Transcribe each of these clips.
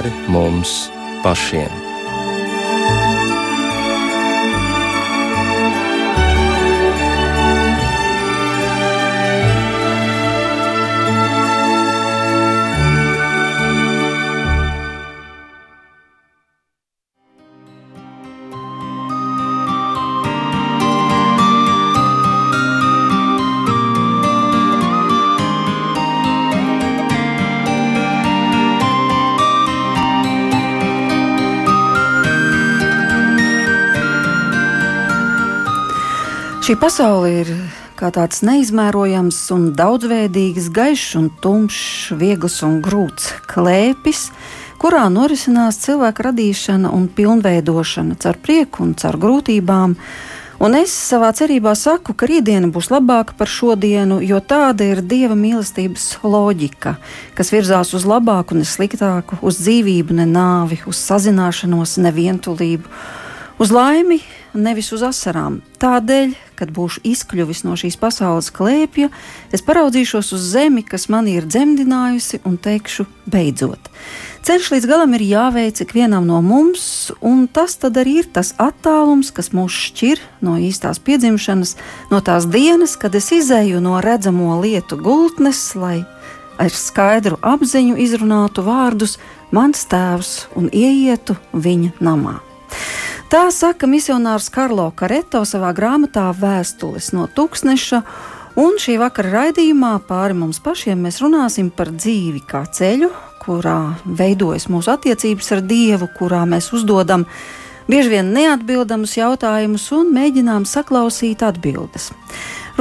pāri mums pašiem. Šī pasaule ir kā tāds neizmērojams un daudzveidīgs, gaišs un tumšs, viegls un grūts klēpis, kurā norisinās cilvēka radīšana un pilnveidošana caur prieku un caur grūtībām. Un es savā cerībā saku, ka rītdiena būs labāka par šodienu, jo tāda ir dieva mīlestības loģika, kas virzās uz labāku, ne sliktāku, uz dzīvību, ne nāvi, uz sazināšanos, ne vientulību, uz laimi, nevis uz asarām. Tādēļ, kad būšu izkļuvis no šīs pasaules klēpja, es paraudzīšos uz zemi, kas mani ir dzemdinājusi, un teikšu, beidzot. Ceļš līdz galam ir jāveic ikvienam no mums, un tas arī ir tas attālums, kas mūs šķir no īstās piedzimšanas, no tās dienas, kad es izēju no redzamo lietu gultnes, lai ar skaidru apziņu izrunātu vārdus mans tēvs un ieietu viņa namā. Tā saka misionārs Karlo Kareto savā grāmatā Vēstules no tūkstneša. Un šī vakara raidījumā pāri mums pašiem mēs runāsim par dzīvi kā ceļu, kurā veidojas mūsu attiecības ar Dievu, kurā mēs uzdodam bieži vien neatbildamus jautājumus un mēģinām saklausīt atbildes.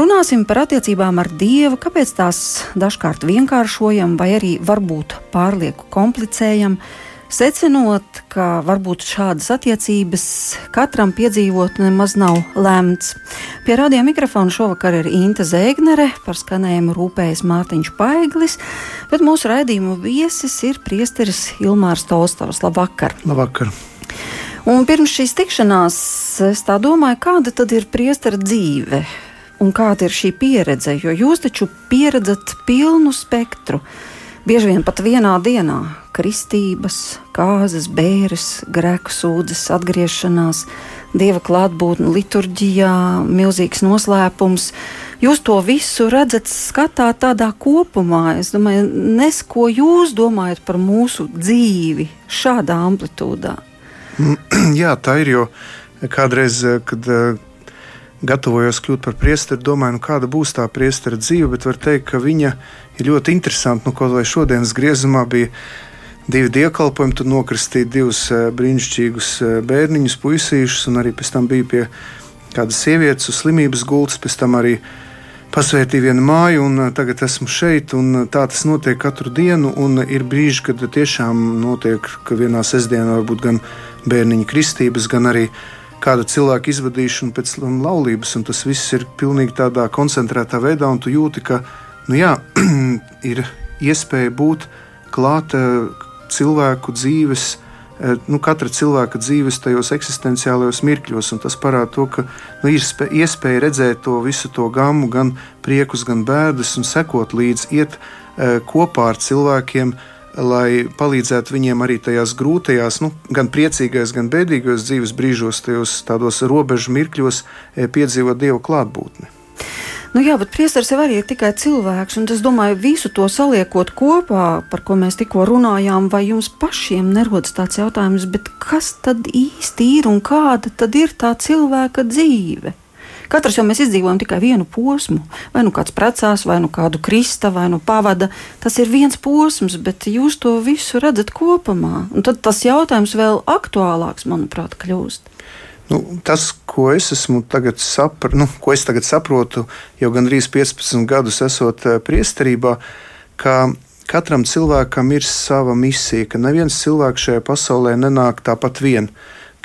Runāsim par attiecībām ar Dievu, kāpēc tās dažkārt vienkāršojam vai arī varbūt pārlieku komplicējam secinot, ka varbūt šādas attiecības katram piedzīvot nemaz nav lemts. Pie radio mikrofona šovakar ir Inte Zēgnere, par skanējumu rūpējas Mārtiņš Paiglis, bet mūsu raidījumu viesis ir priesteris Ilmārs Tolstovs. Labvakar! Labvakar! Un pirms šīs tikšanās es tā domāju, kāda tad ir priestera dzīve un kāda ir šī pieredze, jo jūs taču pieredzat pilnu spektru bieži vien pat vienā dienā - kristības, kāzas, bēres, grēku sūdzes, atgriešanās, dieva klātbūtne liturģijā, milzīgs noslēpums. Jūs to visu redzat, skatāt tādā kopumā. Es domāju, nes ko jūs domājat par mūsu dzīvi šādā amplitūdā. Jā, tā ir jau kādreiz, kad gatavojos kļūt par priesteri, domāju, nu, kāda būs tā priestera dzīve, bet var teikt, ka viņa ir ļoti interesanta. Nu, kaut vai šodienas griezumā bija divi dievkalpojumi, tur nokristīja divus eh, brīnišķīgus eh, bērniņus, puisīšus, un arī pēc tam bija pie kādas sievietes uz slimības gultas, pēc tam arī pasvētīja vienu māju, un eh, tagad esmu šeit. Tā tas notiek katru dienu, un ir brīži, kad tiešām notiek, ka vienā sestdienā varbūt gan bērniņa kristības, gan arī kāda cilvēka izvadīšana pēc laulības, un tas viss ir pilnīgi tādā koncentrētā veidā, un tu jūti, ka nu jā, ir iespēja būt klāt cilvēku dzīves. Nu, katra cilvēka dzīves tajos eksistenciālajos mirkļos, un tas parāda to, ka nu, ir iespēja redzēt to visu to gamu, gan priekus, gan bēdas, un sekot līdzi, iet e, kopā ar cilvēkiem, uh, lai palīdzētu viņiem arī tajās grūtajās, nu, gan priecīgais, gan bēdīgos dzīves brīžos, tajos tādos robežu mirkļos eh, piedzīvot Dieva klātbūtni. Nu jā, bet priesteris jau arī ir tikai cilvēks, un es domāju, visu to saliekot kopā, par ko mēs tikko runājām, vai jums pašiem nerodas tāds jautājums, kas tad īsti ir un kāda tad ir tā cilvēka dzīve? Katrs jau mēs izdzīvojam tikai vienu posmu. Vai nu kāds precās, vai nu kādu krista, vai nu pavada. Tas ir viens posms, bet jūs to visu redzat kopumā. Un tad tas jautājums vēl aktuālāks, manuprāt, kļūst. Nu, tas, ko es, tagad sapra, nu, ko es tagad saprotu, jau gandrīz 15 gadus esot eh, priesterībā, ka katram cilvēkam ir sava misija, ka neviens cilvēks šajā pasaulē nenāk tāpat vien.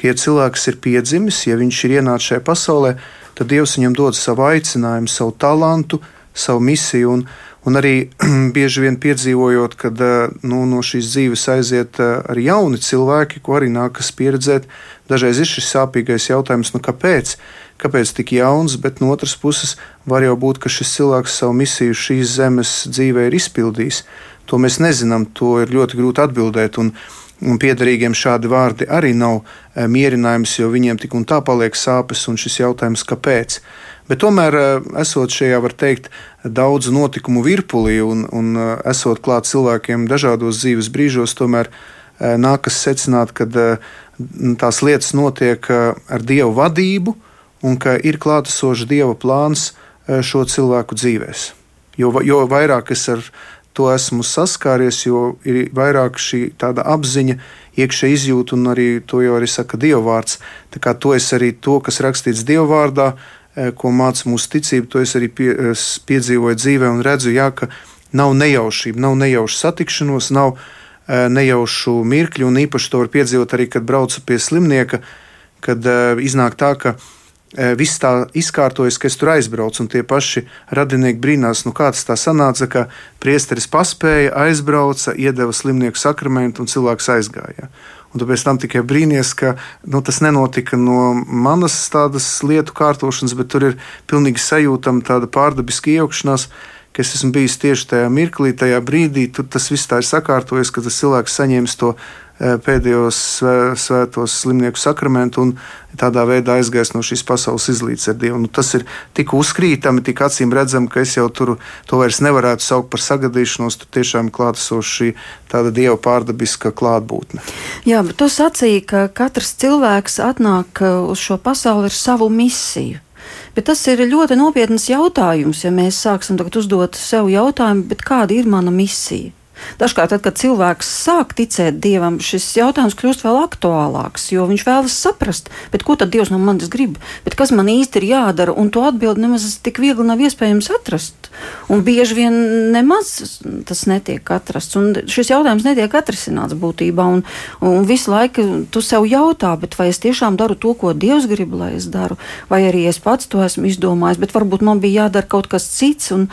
Ka, ja cilvēks ir piedzimis, ja viņš ir ienācis šajā pasaulē, tad Dievs viņam dod savu aicinājumu, savu talantu, savu misiju. Un, un arī bieži vien piedzīvojot, kad eh, nu, no šīs dzīves aiziet eh, arī jauni cilvēki, ko arī nākas pieredzēt. Dažreiz ir šis sāpīgais jautājums, nu kāpēc? Kāpēc tik jauns, bet no otras puses var jau būt, ka šis cilvēks savu misiju šīs zemes dzīvē ir izpildījis. To mēs nezinām, to ir ļoti grūti atbildēt. Un un piederīgiem šādi vārdi arī nav eh, mierinājums, jo viņiem tik un tā paliek sāpes un šis jautājums, kāpēc. Bet tomēr, eh, esot šajā, var teikt, daudzu notikumu virpulī un, un eh, esot klāt cilvēkiem dažādos dzīves brīžos, tomēr nākas secināt, ka tās lietas notiek ar dievu vadību un ka ir klātesošs dieva plāns šo cilvēku dzīvēm. Jo, jo vairāk es ar to esmu saskāries, jo ir vairāk šī tāda apziņa, iekšā izjūta, un arī to jau arī saka Dievvvārds. Tā kā to es arī to, kas rakstīts Dievvvārdā, eh, ko māca mūsu ticība, to es arī pie, piedzīvoju dzīvē un redzu, jā, ka nav nejaušība, nav nejauša satikšanos, nav eh, nejaušu mirkļu, un īpaši to var piedzīvot arī, kad braucu pie slimnieka, kad eh, iznāk tā, ka Eh, viss tā izkārtojas, ka es tur aizbraucu, un tie paši radinieki brīnās, nu kā tas tā sanāca, ka priesteris paspēja, aizbrauca, iedeva slimnieku sakramentu un cilvēks aizgāja. Un tu pēc tam tikai brīnīties, ka nu, tas nenotika no manas tādas lietu kārtošanas, bet tur ir pilnīgi sajūtama tāda pārdabiska iejaukšanās, ka es esmu bijis tieši tajā mirklī, tajā brīdī, tur tas viss tā ir sakārtojies, ka tas cilvēks saņems to Eh, pēdējos svētos slimnieku sakramentu un tādā veidā aizgājis no šīs pasaules izlīdz ar Dievu. Nu, tas ir tik uzkrītami, tik acīm redzami, ka es jau tur to vairs nevarētu saukt par sagadīšanos. Tur tiešām klātesoša šī tāda Dieva pārdabiska klātbūtne. Jā, bet tu sacīji, ka katrs cilvēks atnāk eh, uz šo pasauli ar savu misiju. Bet tas ir ļoti nopietns jautājums, ja mēs sāksim uzdot sev jautājumu, kāda ir mana misija? Dažkārt, tad, kad cilvēks sāk ticēt dievam, šis jautājums kļūst vēl aktuālāks, jo viņš vēlas saprast, ko tad dievs no manis grib, bet kas man īsti ir jādara, un to atbildi nemaz tik viegli nav iespējams atrast. Un bieži vien nemaz tas netiek atrasts, un šis jautājums netiek atrisināts būtībā. Un, un visu laiku tu sev jautā, vai es tiešām daru to, ko dievs grib, lai es daru, vai arī es pats to esmu izdomājis, bet varbūt man bija jādara kaut kas cits. Un,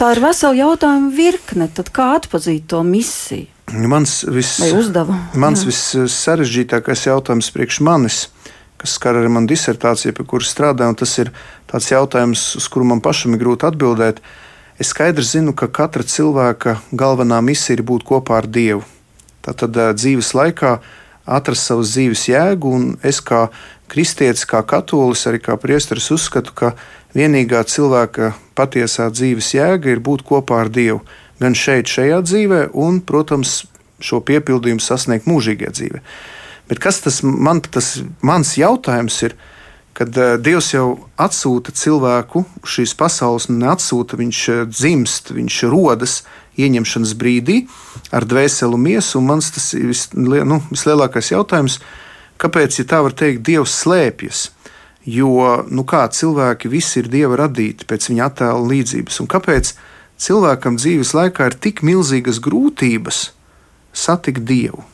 Tā ir vesela jautājuma virkne. Tad kā atzīt to misiju? Mans vis, mans vissarežģītākais jautājums priekš manis, kas skar arī manu disertāciju, pie kuras strādāju, tas ir tāds jautājums, uz kuru man pašam ir grūti atbildēt. Es skaidri zinu, ka katra cilvēka galvenā misija ir būt kopā ar Dievu. Tātad dzīves laikā atrast savas dzīves jēgu, es kā kristietis, kā katolis, arī kā priesteris uzskatu, ka vienīgā cilvēka patiesā dzīves jēga ir būt kopā ar Dievu. Gan šeit, šajā dzīvē, un, protams, šo piepildījumu sasniegt mūžīgajā dzīvē. Bet kas tas, man, tas mans jautājums ir? Kad uh, Dievs jau atsūta cilvēku šīs pasaules, neatsūta, viņš uh, dzimst, viņš rodas ieņemšanas brīdī ar dvēseli un miesu. Un mans tas vis, nu, vislielākais jautājums, kāpēc, ja tā var teikt, Dievs slēpjas? Jo nu kā, cilvēki visi ir dieva radīti pēc viņa attēla līdzības. Un kāpēc cilvēkam dzīves laikā ir tik milzīgas grūtības satikt dievu?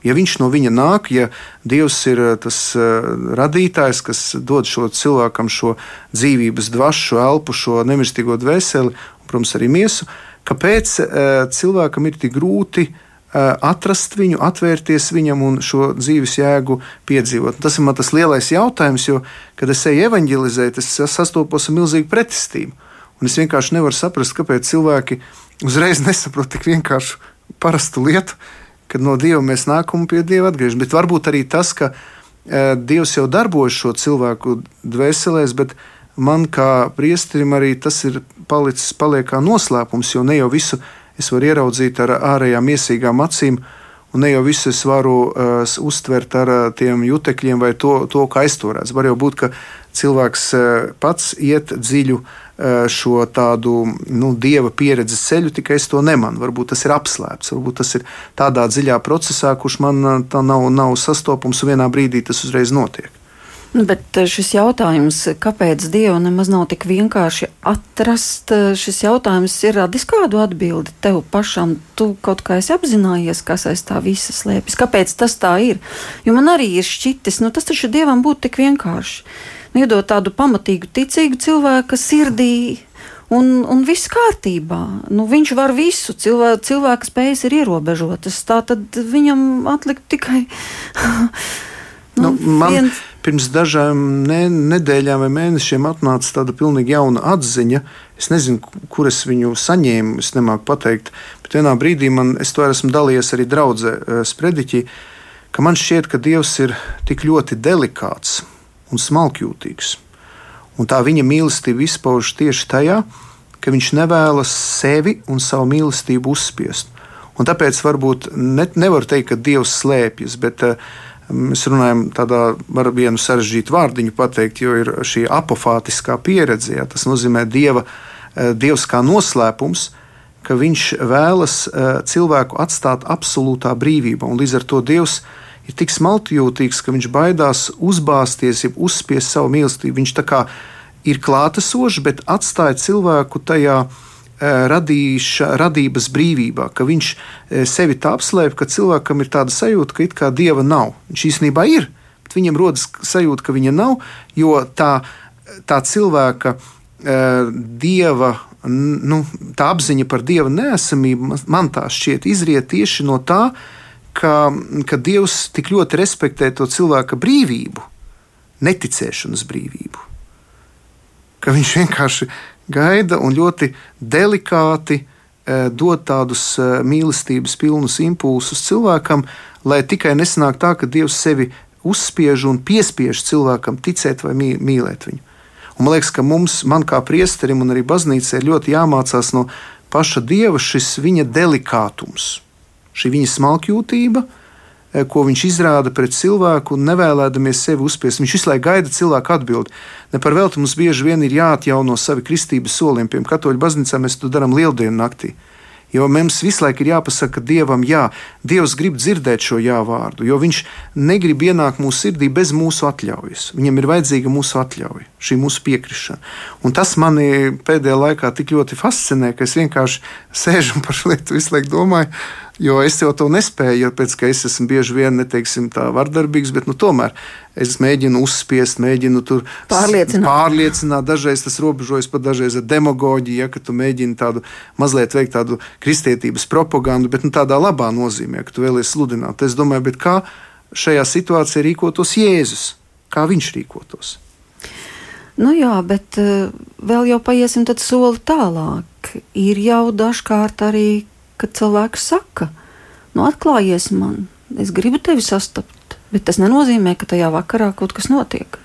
Ja viņš no viņa nāk, ja Dievs ir eh, tas uh, radītājs, kas dod šo cilvēkam šo dzīvības dvašu, elpu, šo nemirstīgo dvēseli, un, protams, arī miesu, kāpēc uh, cilvēkam ir tik grūti Eh, atrast viņu, atvērties viņam un šo dzīves jēgu piedzīvot. Tas ir man tas lielais jautājums, jo, kad es eju evanģelizēt, es sastopos ar milzīgu pretestību. Un es vienkārši nevaru saprast, kāpēc cilvēki uzreiz nesaprot tik vienkāršu parastu lietu, kad no Dieva mēs nākam un pie Dieva atgriežamies. Bet varbūt arī tas, ka e, Dievs jau darbojas šo cilvēku dvēselēs, bet man kā priesterim arī tas ir palicis kā noslēpums, jo ne jau visu es varu ieraudzīt ar ārējām iesīgām acīm. Un ne jau visu es varu uh, uztvert ar uh, tiem jutekļiem vai to, to kā aizturēts. Var jau būt, ka cilvēks uh, pats iet dziļu uh, šo tādu nu, dieva pieredzes ceļu, tikai es to nemanu. Varbūt tas ir apslēpts, varbūt tas ir tādā dziļā procesā, kurš man uh, nav, nav sastopams, un vienā brīdī tas uzreiz notiek. Nu, bet eh, šis jautājums, kāpēc Dievu nemaz nav tik vienkārši atrast, eh, šis jautājums ir radis kādu atbildi tev pašam. Tu kaut kā esi apzinājies, kas aiz tā visa slēpjas. Kāpēc tas tā ir? Jo man arī ir šķitis, nu tas taču Dievam būtu tik vienkārši. Nu, iedot tādu pamatīgu, ticīgu cilvēku sirdī. Un, un viss kārtībā. Nu, viņš var visu. Cilvē, cilvēka spējas ir ierobežotas. Tā tad viņam atlikt tikai Nu, man, viens... pirms dažām ne, nedēļām vai mēnešiem atnāca tāda pilnīgi jauna atziņa. Es nezinu, kur es viņu saņēmu, es nemāku pateikt, bet vienā brīdī man, es to esmu dalījies arī draudzē eh, sprediķī, ka man šķiet, ka Dievs ir tik ļoti delikāts un smalkjūtīgs. Un tā viņa mīlestība izpaužas tieši tajā, ka viņš nevēlas sevi un savu mīlestību uzspiest. Un tāpēc varbūt ne, nevar teikt, ka Dievs slēpjas, bet uh, mēs runājam tādā, var vienu sarežģītu vārdiņu pateikt, jo ir šī apofātiskā pieredze. Jā, tas nozīmē Dieva, uh, Dievs kā noslēpums, ka Viņš vēlas uh, cilvēku atstāt absolūtā brīvībā. Un līdz ar to Dievs ir tik smalkjūtīgs, ka Viņš baidās uzbāzties, jeb uzspiest savu mīlestību. Viņš tā kā ir klātesošs, bet atstāja cilvēku tajā Eh, radīša, radības brīvībā, ka viņš eh, sevi tā apslēp, ka cilvēkam ir tāda sajūta, ka it kā dieva nav. Viņš īstenībā ir, bet viņam rodas sajūta, ka viņa nav, jo tā, tā cilvēka uh, dieva. Nu, tā apziņa par dieva nesamību man tā šķiet izriet tieši no tā, ka, ka Dievs tik ļoti respektē to cilvēka brīvību, neticēšanas brīvību. Ka viņš vienkārši gaida un ļoti delikāti e, dod tādus e, mīlestības pilnus impulsus cilvēkam, lai tikai nesanāk tā, ka Dievs sevi uzspiež un piespiež cilvēkam ticēt vai mīlēt viņu. Un man liekas, ka mums, man kā priesterim un arī baznīcai, ir ļoti jāmācās no paša Dieva šis viņa delikātums, šī viņa smalkjūtība, ko viņš izrāda pret cilvēku, nevēlēdamies sevi uzspiest. Viņš visu laiku gaida cilvēku atbildi. Ne par velti mums bieži vien ir jāatjauno savi kristības solījumi. Piemēram, Katoļu baznīcā mēs to darām lieldienu naktī. Jo mums visu laiku ir jāpasaka Dievam, jā, Dievs grib dzirdēt šo jā vārdu, jo Viņš negrib ienākt mūsu sirdī bez mūsu atļaujas. Viņam ir vajadzīga mūsu atļauja, šī mūsu piekrišana. Un tas mani pēdējā laikā tik ļoti fascinē, ka es vienkārši sēžu un par šo lietu visu laiku domāju. Jo es jau to nespēju, tāpēc ka es esmu bieži vien neteiksim, tā vardarbīgs, bet nu, tomēr es mēģinu uzspiest, mēģinu tur pārliecināt. pārliecināt. Dažreiz tas robežojas pat dažreiz ar demagoģiju, ja tu mēģini tādu mazliet veikt tādu kristietības propagandu, bet nu, tādā labā nozīmē, ka tu vēlies sludināt. Es domāju, kā šajā situācijā rīkotos Jēzus, kā viņš rīkotos. Nu jā, bet uh, vēl jau paiesim soli tālāk. Ir jau dažkārt arī kad cilvēks saka, nu, atklājies man, es gribu tevi sastapt, bet tas nenozīmē, ka tajā vakarā kaut kas notiek.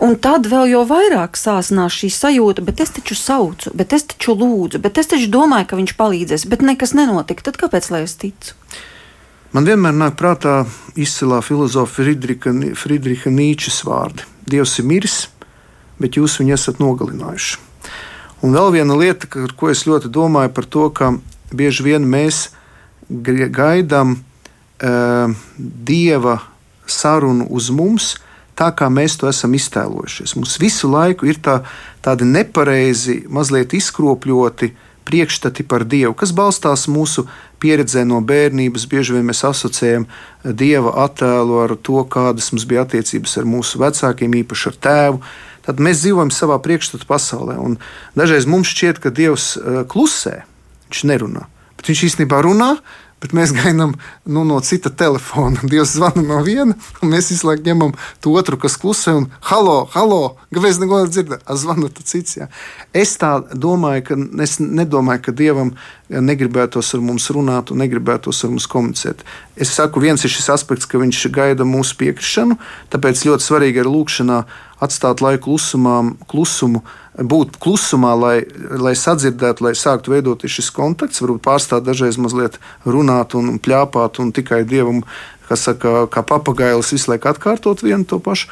Un tad vēl jau vairāk sāsinās šī sajūta, bet es taču saucu, bet es taču lūdzu, bet es taču domāju, ka viņš palīdzēs, bet nekas nenotika. Tad kāpēc lai es ticu? Man vienmēr nāk prātā izcilā filozofa Friedricha, Friedricha Nīčes vārdi: Dievs ir miris, bet jūs viņu esat nogalinājuši. Un vēl viena lieta, ar ko es ļoti domāju par to, ka bieži vien mēs gaidām uh, dieva sarunu uz mums, tā kā mēs to esam iztēlojušies. Mums visu laiku ir tā, tādi nepareizi, mazliet izkropļoti priekšstati par Dievu, kas balstās mūsu pieredzē no bērnības. Bieži vien mēs asociējam Dieva attēlu ar to, kādas mums bija attiecības ar mūsu vecākiem, īpaši ar tēvu tad mēs dzīvojam savā priekšstatu pasaulē. Un dažreiz mums šķiet, ka Dievs uh, klusē, viņš nerunā. Bet viņš īstenībā runā, Bet mēs gaidām nu, no cita telefona. Dievs zvana no viena, un mēs visu laiku ņemam to otru, kas klusē, un halo, halo, kāpēc neko nedzirdēt? Zvana tas cits. Jā. Es tā domāju, ka es nedomāju, ka Dievam negribētos ar mums runāt un negribētos ar mums komunicēt. Es saku, viens ir šis aspekts, ka viņš gaida mūsu piekrišanu, tāpēc ļoti svarīgi ir lūkšanā atstāt laiku klusumā, klusumu būt klusumā, lai, lai sadzirdētu, lai sāktu veidoties šis kontakts, varbūt pārstāt dažreiz mazliet runāt un pļāpāt un tikai dievam, kas saka, kā papagailis visu laiku atkārtot vienu to pašu.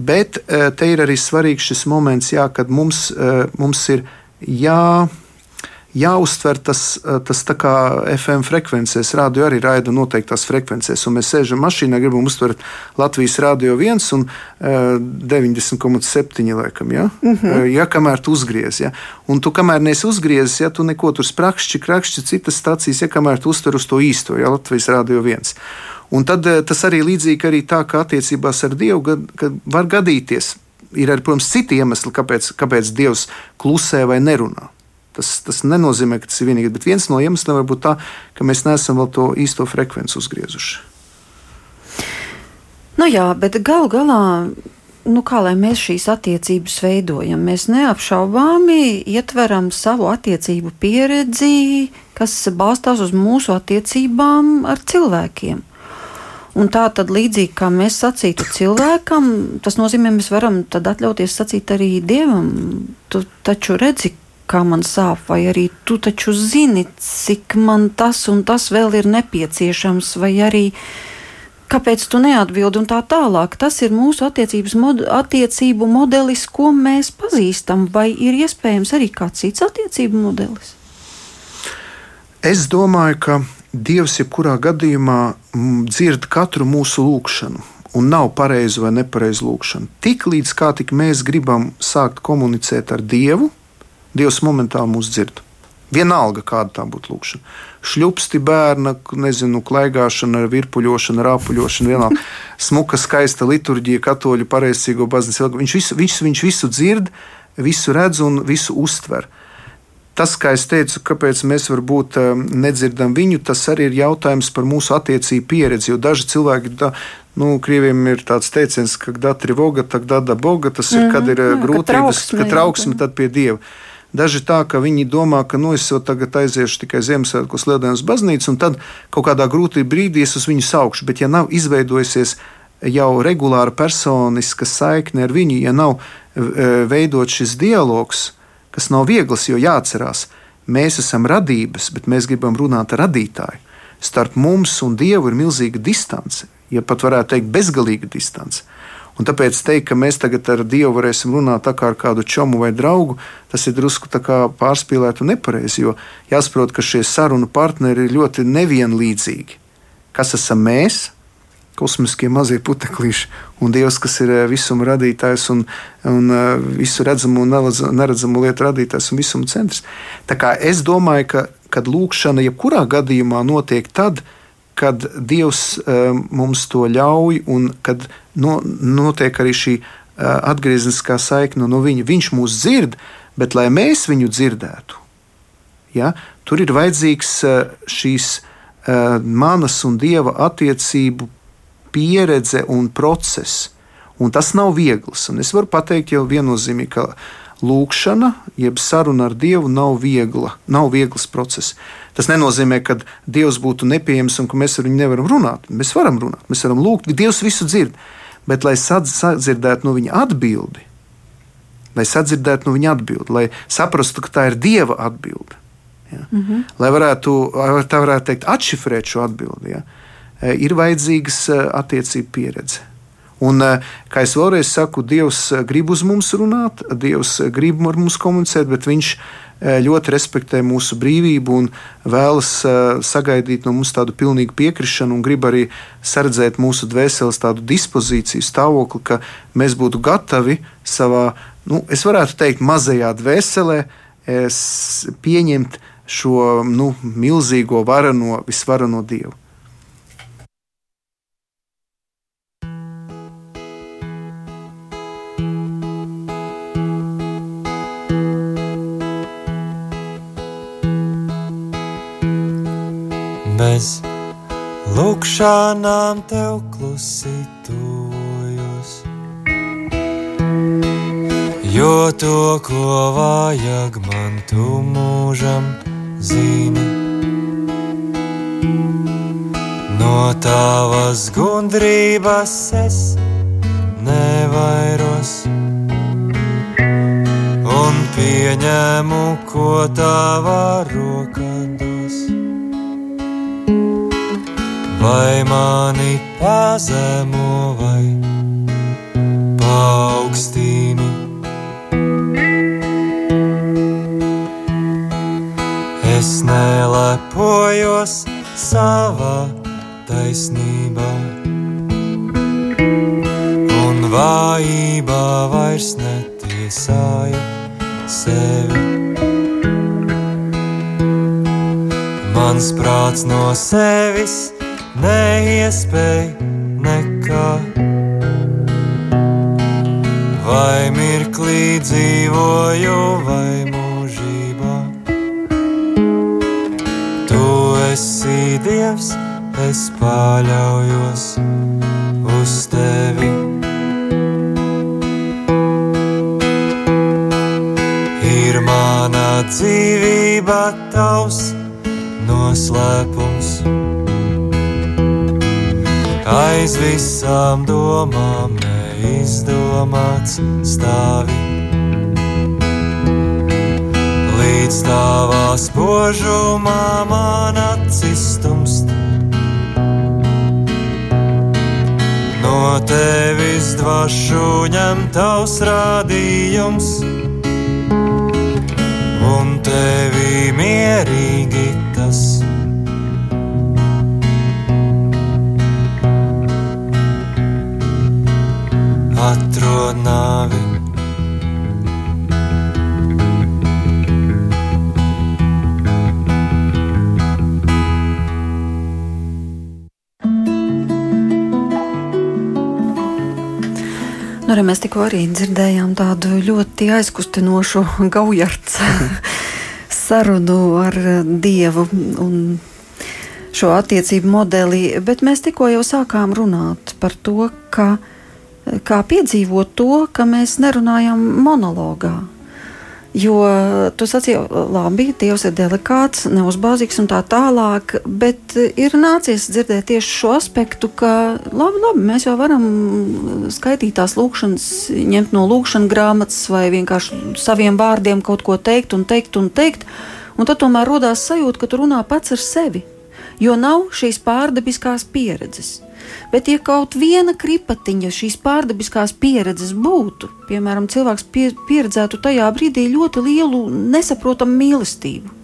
Bet e, te ir arī svarīgs šis moments, jā, kad mums, e, mums ir jā jāuztver tas, eh, tas tā kā FM frekvencēs. Radio arī raida noteiktās frekvencēs, un mēs sēžam mašīnā, gribam uztvert Latvijas radio viens un uh, 90,7 laikam. Ja? -huh. uh, ja kamēr tu uzgriez, ja? un tu kamēr neesi uzgriezis, ja tu neko tur sprakšķi, krakšķi, citas stācijas, ja kamēr tu uztver uz to īsto, ja Latvijas radio viens. Un tad tas arī līdzīgi arī tā, kā attiecībās ar Dievu, kad, kad var gadīties. Ir arī, protams, citi iemesli, kāpēc, kāpēc Dievs klusē vai nerunā. Tas, tas nenozīmē, ka tas ir vienīgais, bet viens no iemesliem var būt tā, ka mēs neesam vēl to īsto frekvenci uzgriezuši. Nu jā, bet gal galā nu, kā lai mēs šīs attiecības veidojam. Mēs neapšaubāmi ietveram savu attiecību pieredzi, kas balstās uz mūsu attiecībām ar cilvēkiem. Un tā tad līdzīgi kā mēs sacītu cilvēkam, tas nozīmē, mēs varam atļauties sacīt arī dievam. Tu taču redzi, kā man sāp, vai arī tu taču zini, cik man tas un tas vēl ir nepieciešams, vai arī kāpēc tu neatbildi un tā tālāk. Tas ir mūsu mod attiecību modelis, ko mēs pazīstam, vai ir iespējams arī kāds cits attiecību modelis? Es domāju, ka Dievs jebkurā gadījumā dzird katru mūsu lūgšanu. Un nav pareizi vai nepareizi lūgšana. Tik līdz kā tik mēs gribam sākt komunicēt ar Dievu, Dievs momentāli mūs dzird. Vienalga, kāda tā būtu lūkšana. Šļupsti bērna, nezinu, klaigāšana, virpuļošana, rāpuļošana, vienalga. Smuka, skaista liturģija, katoļu pareizcīgo baznīcu. Viņš visu, viņš, viņš visu dzird, visu redz un visu uztver. Tas, kā es teicu, kāpēc mēs varbūt um, nedzirdam viņu, tas arī ir jautājums par mūsu attiecību pieredzi. Jo daži cilvēki, da, nu, krieviem ir tāds teiciens, ka datri voga, tak dada boga, tas ir, mm -hmm, kad ir uh, grūtības, ka trauksme tad pie dieva. Daži tā, ka viņi domā, ka nu, es jau tagad aiziešu tikai Ziemassvētkos Lieldienas baznīcu, un tad kaut kādā grūtī brīdī es uz viņu saukšu. Bet, ja nav izveidojusies jau regulāra personiska saikne ar viņu, ja nav e, veidot šis dialogs, kas nav viegls, jo jāatcerās, mēs esam radības, bet mēs gribam runāt ar radītāju. Starp mums un Dievu ir milzīga distance, ja pat varētu teikt, bezgalīga distance. Un tāpēc teikt, ka mēs tagad ar Dievu varēsim runāt tā kā ar kādu čomu vai draugu, tas ir drusku pārspīlēti un nepareizi. Jo jāsaprot, ka šie sarunu partneri ir ļoti nevienlīdzīgi. Kas esam mēs? Kosmiskie mazie puteklīši, un Dievs, kas ir eh, visuma radītājs un, un eh, visu redzamu un neredzamu lietu radītājs un visuma centrs. Tā kā es domāju, ka kad lūkšana jebkurā gadījumā notiek tad, kad kad Dievs um, mums to ļauj un kad no, notiek arī šī uh, atgriezniskā saikne no viņa. Viņš mūs dzird, bet lai mēs viņu dzirdētu, ja, tur ir vajadzīgs uh, šīs manas un Dieva attiecību pieredze un process. Un tas nav viegls. Un es varu pateikt jau viennozīmīgi, ka lūkšana, jeb saruna ar Dievu nav viegla, nav viegls process. Tas nenozīmē, ka Dievs būtu nepieejams un ka mēs ar viņu nevaram runāt. Mēs varam runāt, mēs varam lūgt, Dievs visu dzird. Bet, lai sadzirdētu no viņa atbildi, lai sadzirdētu no viņa atbildi, lai saprastu, ka tā ir Dieva atbilde, ja? mm -hmm. lai varētu, tā varētu teikt, atšifrēt šo atbildi, ja? ir vajadzīgas eh, attiecību pieredze. Un, eh, kā es vēlreiz saku, Dievs eh, grib uz mums runāt, Dievs eh, grib ar mums komunicēt, bet Viņš ļoti respektē mūsu brīvību un vēlas sagaidīt no mums tādu pilnīgu piekrišanu un grib arī sardzēt mūsu dvēseles tādu dispozīciju, stāvokli, ka mēs būtu gatavi savā, nu, es varētu teikt, mazajā dvēselē pieņemt šo nu, milzīgo varano, visvarano Dievu. Bez lūkšanām tev klusi tuvojos. Jo to, ko vajag man, tu mūžam zini. No tavas gudrības es nevairos un pieņemu, ko tavā rokā vai mani pazemo vai paaugstini. Es nelepojos savā taisnībā, un vājībā vairs netiesāju sevi. Mans prāts no sevis neiespēja nekā. Vai mirklī dzīvoju, vai mūžībā. Tu esi Dievs, es paļaujos uz tevi. Ir mana dzīvība, tavs noslēpums. Aiz visām domām neizdomāts stāvi līdz tavā spožumā man acis tumst. No tevis dvašu ņem tavs rādījums, un tevi mierīgi Atrod nāvi Nu, arī mēs tikko arī dzirdējām tādu ļoti aizkustinošu gaujarts sarunu ar Dievu un šo attiecību modeli, bet mēs tikko jau sākām runāt par to, ka, kā piedzīvot to, ka mēs nerunājam monologā. Jo tu sacīji, labi, Dievs ir delikāts, neuzbāzīgs un tā tālāk, bet ir nācies dzirdēt tieši šo aspektu, ka labi, labi mēs jau varam skaitīt tās lūkšanas, ņemt no lūkšanas grāmatas vai vienkārši saviem vārdiem kaut ko teikt un teikt un teikt, un tad tomēr rodās sajūta, ka tu runā pats ar sevi, jo nav šīs pārdabiskās pieredzes. Bet, ja kaut viena kripatiņa šīs pārdabiskās pieredzes būtu, piemēram, cilvēks pie, pieredzētu tajā brīdī ļoti lielu nesaprotamu mīlestību,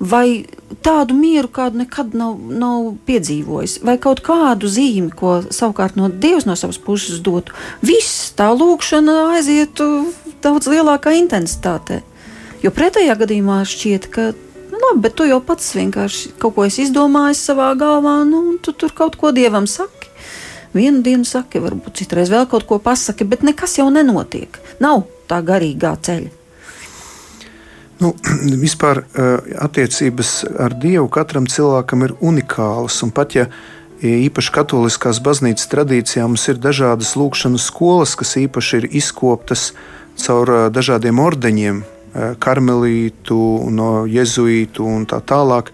vai tādu mieru, kādu nekad nav, nav piedzīvojis, vai kaut kādu zīmi, ko savukārt no Dievs no savas puses dotu, viss tā lūkšana aizietu daudz lielākā intensitātē. Jo pretējā gadījumā šķiet, ka Nu, labi, bet tu jau pats vienkārši kaut ko esi izdomājis savā galvā, nu, un tu tur kaut ko dievam saki. Vienu dienu saki, varbūt citreiz vēl kaut ko pasaki, bet nekas jau nenotiek. Nav tā garīgā ceļa. Nu, vispār attiecības ar Dievu katram cilvēkam ir unikālas. Pat ja īpaši katoliskās baznīcas tradīcijā mums ir dažādas lūkšanas skolas, kas īpaši ir izkoptas caur dažādiem ordeņiem, Eh, karmelītu, no jezuītu un tā tālāk.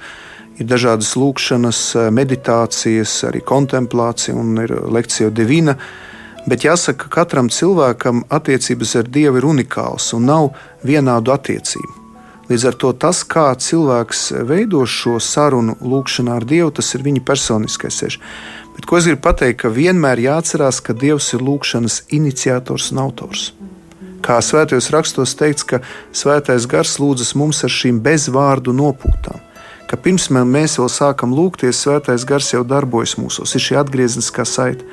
Ir dažādas lūkšanas, meditācijas, arī kontemplācija un ir lekcija divina. Bet jāsaka, ka katram cilvēkam attiecības ar Dievu ir unikāls un nav vienādu attiecību. Līdz ar to tas, kā cilvēks veido šo sarunu, lūkšanā ar Dievu, tas ir viņa personiskais ceļš. Bet ko es gribu pateikt, ka vienmēr jāatcerās, ka Dievs ir lūkšanas iniciators un autors. Kā svētajos rakstos teikts, ka svētais gars lūdzas mums ar šīm bezvārdu nopūtām. Ka pirms mēs vēl sākam lūgties, svētais gars jau darbojas mūsos, ir šī atgriezniskā saite.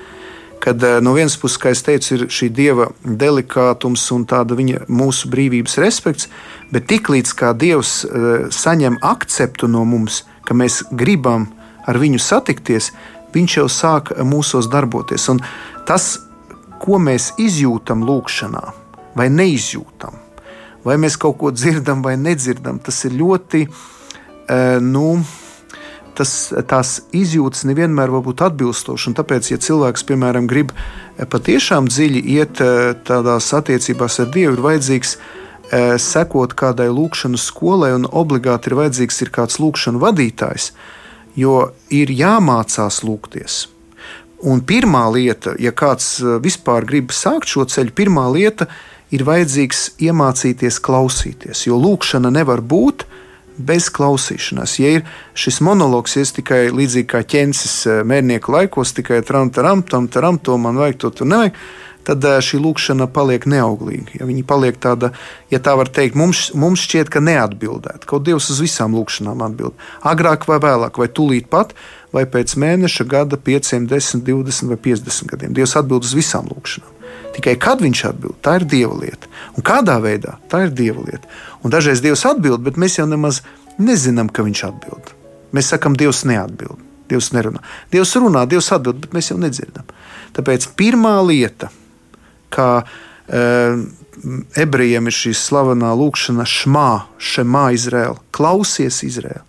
Kad eh, no vienas puses, kā jau teicu, ir šī dieva delikātums un tāda viņa mūsu brīvības respekts, bet tiklīdz kā dievs uh, saņem akceptu no mums, ka mēs gribam ar viņu satikties, viņš jau sāk mūsos darboties. Un tas, ko mēs izjūtam lūgšanā, vai neizjūtam, vai mēs kaut ko dzirdam vai nedzirdam. Tas ir ļoti, eh, nu, tas, tās izjūtas nevienmēr var būt atbilstošas. Tāpēc, ja cilvēks, piemēram, grib eh, patiešām dziļi iet eh, tādās attiecībās ar Dievu, ir vajadzīgs sekot kādai lūkšanas skolai, un obligāti ir vajadzīgs ir kāds lūkšanas vadītājs, jo ir jāmācās lūgties. Un pirmā lieta, ja kāds vispār grib sākt šo ceļu, pirmā lieta ir ir vajadzīgs iemācīties klausīties, jo lūkšana nevar būt bez klausīšanās. Ja ir šis monologs, ja es tikai līdzīgi kā ķēniņš eh, mērnieku laikos, tikai tam, tam, tam, tam, to man vajag, to tur nevajag, tad eh, šī lūkšana paliek neauglīga. Ja viņa paliek tāda, ja tā var teikt, mums, mums šķiet, ka neatbildēt. Kaut Dievs uz visām lūkšanām atbild. Agrāk vai vēlāk, vai tūlīt pat, vai pēc mēneša, gada, 5, 10, 20 vai 50 gadiem. Dievs atbild uz visām lūkšanām. Tikai kad viņš atbild, tā ir dieva lieta. Un kādā veidā, tā ir dieva lieta. Un dažreiz Dievs atbild, bet mēs jau nemaz nezinām, ka viņš atbild. Mēs sakām, Dievs neatbild. Dievs nerunā. Dievs runā, Dievs atbild, bet mēs jau nedzirdam. Tāpēc pirmā lieta, kā e, ebrejiem ir šī slavenā lūkšana, šmā, šemā Izraēla, klausies Izraēla.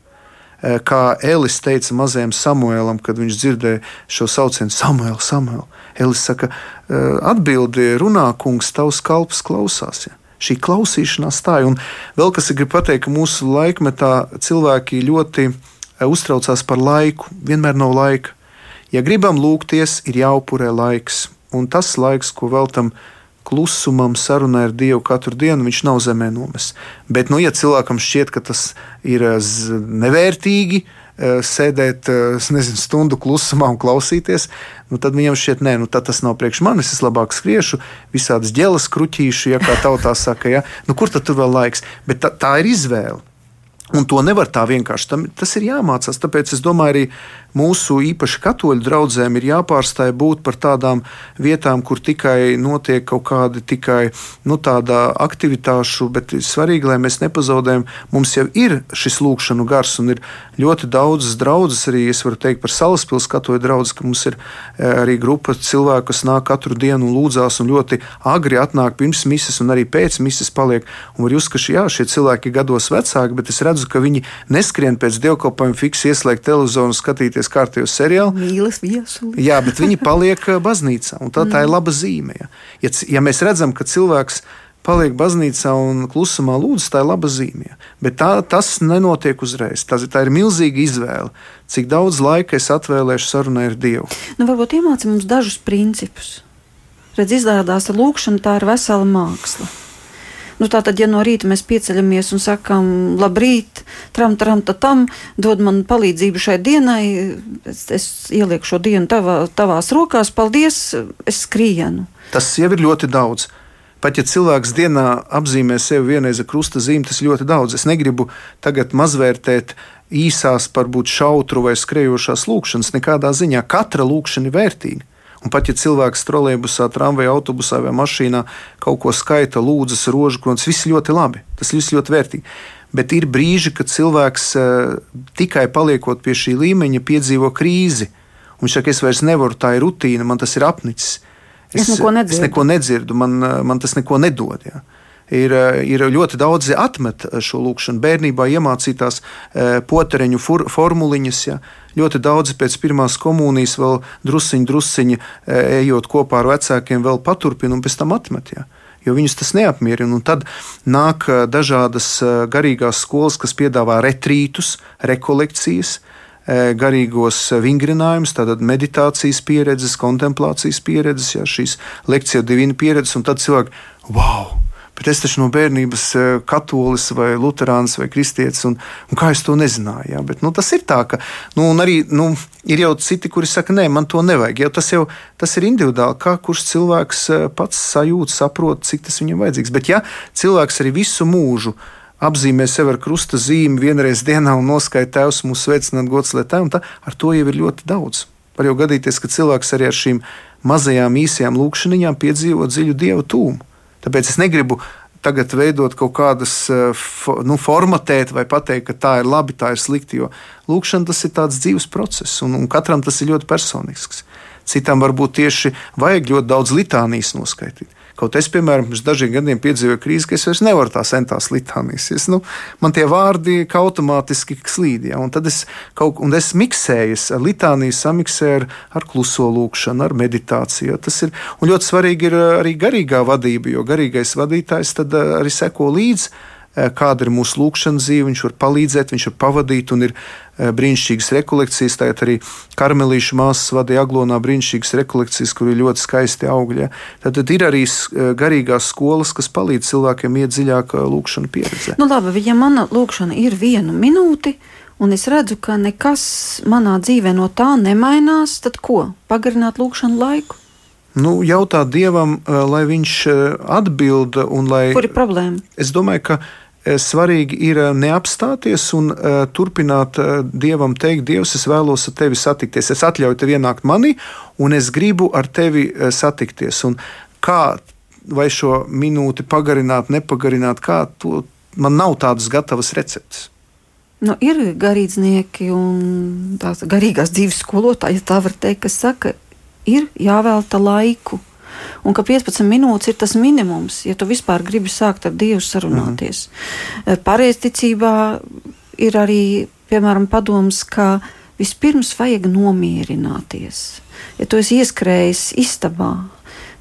kā Elis teica mazajam Samuēlam, kad viņš dzirdēja šo saucienu Samuēl, Samuēl. Elis saka, atbildi runā, kungs, tavs kalps klausās. Ja? Šī klausīšanās tā. Un vēl kas ir grib pateikt, ka mūsu laikmetā cilvēki ļoti uztraucās par laiku. Vienmēr nav laika. Ja gribam lūgties, ir jāupurē laiks. Un tas laiks, ko veltam klusumam, sarunai ar Dievu katru dienu, viņš nav zemē nomests. Bet, nu, ja cilvēkam šķiet, ka tas ir nevērtīgi, sēdēt nezinu, stundu klusumā un klausīties, nu, tad viņam šķiet, nē, nu, tas nav priekš manis. Es labāk skriešu, visādas ģēlas kruķīšu, ja kā tautā saka, ja? nu, kur tad tur vēl laiks? Bet tā, tā ir izvēle. Un to nevar tā vienkārši. Tam, tas ir jāmācās. Tāpēc es domāju, arī mūsu īpaši katoļu draugiem ir jāpārstāj būt par tādām vietām, kur tikai notiek kaut kāda tikai nu, tāda aktivitāšu, bet svarīgi, lai mēs nepazaudējam. Mums jau ir šis lūkšanu gars, un ir ļoti daudzas draudzes, arī es varu teikt par salaspilsētu katoļu draugus, ka mums ir e, arī grupa cilvēku, kas nāk katru dienu un lūdzās, un ļoti agri atnāk pirms misijas, un arī pēc misijas paliek. Un var jūs, ka jā, šie cilvēki ir gados vecāki, bet es redzu, ka viņi neskrien pēc dievkalpojuma fiksi ieslēgt televizoru un skatīties skatīties kārtējo seriālu. Mīlis viesuli. Jā, bet viņi paliek baznīcā, tā, tā ir laba zīme. Ja, ja, ja mēs redzam, ka cilvēks paliek baznīcā un klusumā lūdz, tā ir laba zīme. Bet tā, tas nenotiek uzreiz. Tas, tā ir milzīga izvēle. Cik daudz laika es atvēlēšu sarunai ar Dievu? Nu, varbūt iemācīt mums dažus principus. Redz, izrādās, ka lūkšana tā ir vesela māksla. Nu, Tātad, ja no rīta mēs pieceļamies un sakām, labrīt, tram, tram, tam, dod man palīdzību šai dienai, es, es ielieku šo dienu tavā, tavās rokās, paldies, es skrienu. Tas jau ir ļoti daudz. Pat ja cilvēks dienā apzīmē sevi vienreiz ar krusta zīmi, tas ļoti daudz. Es negribu tagad mazvērtēt īsās, varbūt šautru vai skrejošās lūkšanas. Nekādā ziņā katra lūkšana ir vērtīga. Un pat ja cilvēks trolēļbusā, tramvajā, autobusā vai mašīnā kaut ko skaita, lūdzas, rožu kronis, viss ļoti labi, tas viss ļoti vērtīgi. Bet ir brīži, kad cilvēks uh, tikai paliekot pie šī līmeņa, piedzīvo krīzi. Viņš saka, es vairs nevaru, tā ir rutīna, man tas ir apnicis. Es, es neko nedzirdu, es neko nedzirdu man, eh, man tas neko nedod. Jā ir, eh, ir ļoti daudzi atmet šo lūkšanu. Bērnībā iemācītās potereņu formuliņas, ja, Ļoti daudzi pēc pirmās komunijas vēl drusciņi, drusciņi e, ejot kopā ar vecākiem, vēl paturpina un pēc tam atmet. Ja jo viņus tas neapmierina. Un tad nāk e, dažādas e, garīgās skolas, kas piedāvā retrītus, rekolekcijas, garīgos vingrinājumus, tātad meditācijas pieredzes, kontemplācijas pieredzes, ja, šīs lekcija divina pieredzes, un tad cilvēki, wow! Bet es taču no bērnības eh, katolis vai luterāns vai kristietis, un, un kā es to nezināju. Ja? Bet, nu, tas ir tā, ka nu, arī nu, ir jau citi, kuri saka, nē, man to nevajag. Jau tas jau tas ir individuāli, kā kurš cilvēks eh, pats sajūt, saprot, cik tas viņam vajadzīgs. Bet ja cilvēks arī visu mūžu apzīmē sevi ar krusta zīmi vienreiz dienā un noskaita tēvs mūsu sveicināt gods, un tā, ar to jau ir ļoti daudz. Var jau gadīties, ka cilvēks arī ar šīm mazajām īsajām lūkšanām piedzīvo dziļu dievu tūmu. Tāpēc es negribu tagad veidot kaut kādas, eh, nu, formatēt vai pateikt, ka tā ir labi, tā ir slikti. Jo lūkšana tas ir tāds dzīves process, un, un katram tas ir ļoti personisks. Citam varbūt tieši vajag ļoti daudz litānijas noskaidrot. Kaut es, piemēram, pirms dažiem gadiem piedzīvoju krīzi, ka es vairs nevaru tās centās litānijas. Es, nu, man tie vārdi automātiski slīd, ja, un tad es kaut un es miksēju, es litāniju samiksēju ar, ar kluso lūkšanu, ar meditāciju. Ja, tas ir, ļoti svarīgi ir arī garīgā vadība, jo garīgais vadītājs tad arī seko līdzi Eh, kāda ir mūsu lūkšanas dzīve, viņš var palīdzēt, viņš var pavadīt, un ir eh, brīnišķīgas rekolekcijas. Tagad arī karmelīšu māsas vadīja aglonā brīnišķīgas rekolekcijas, kur ir ļoti skaisti augļi. Tad, tad ir arī eh, garīgās skolas, kas palīdz cilvēkiem iet dziļāk lūkšanu pieredzē. Nu, labi, ja mana lūkšana ir viena minūte, un es redzu, ka nekas manā dzīvē no tā nemainās, tad ko? Pagarināt lūkšanu laiku? Nu, jautāt Dievam, lai viņš atbild un lai. Kur ir problēma? Es domāju, ka Eh, svarīgi ir eh, neapstāties un uh, turpināt Dievam teikt, Dievs, es vēlos ar tevi satikties. Es atļauju tev ienākt manī, un es gribu ar tevi satikties. Un kā vai šo minūti pagarināt, nepagarināt, kā to man nav tādas gatavas receptes. Nu, ir garīdznieki un tās garīgās dzīves skolotāji, ja tā var teikt, kas saka, ir jāvelta laiku un ka 15 minūtes ir tas minimums, ja tu vispār gribi sākt ar Dievu sarunāties. Mm. Pareizticībā ir arī piemēram, padoms, ka vispirms vajag nomierināties. Ja tu esi ieskrējis istabā,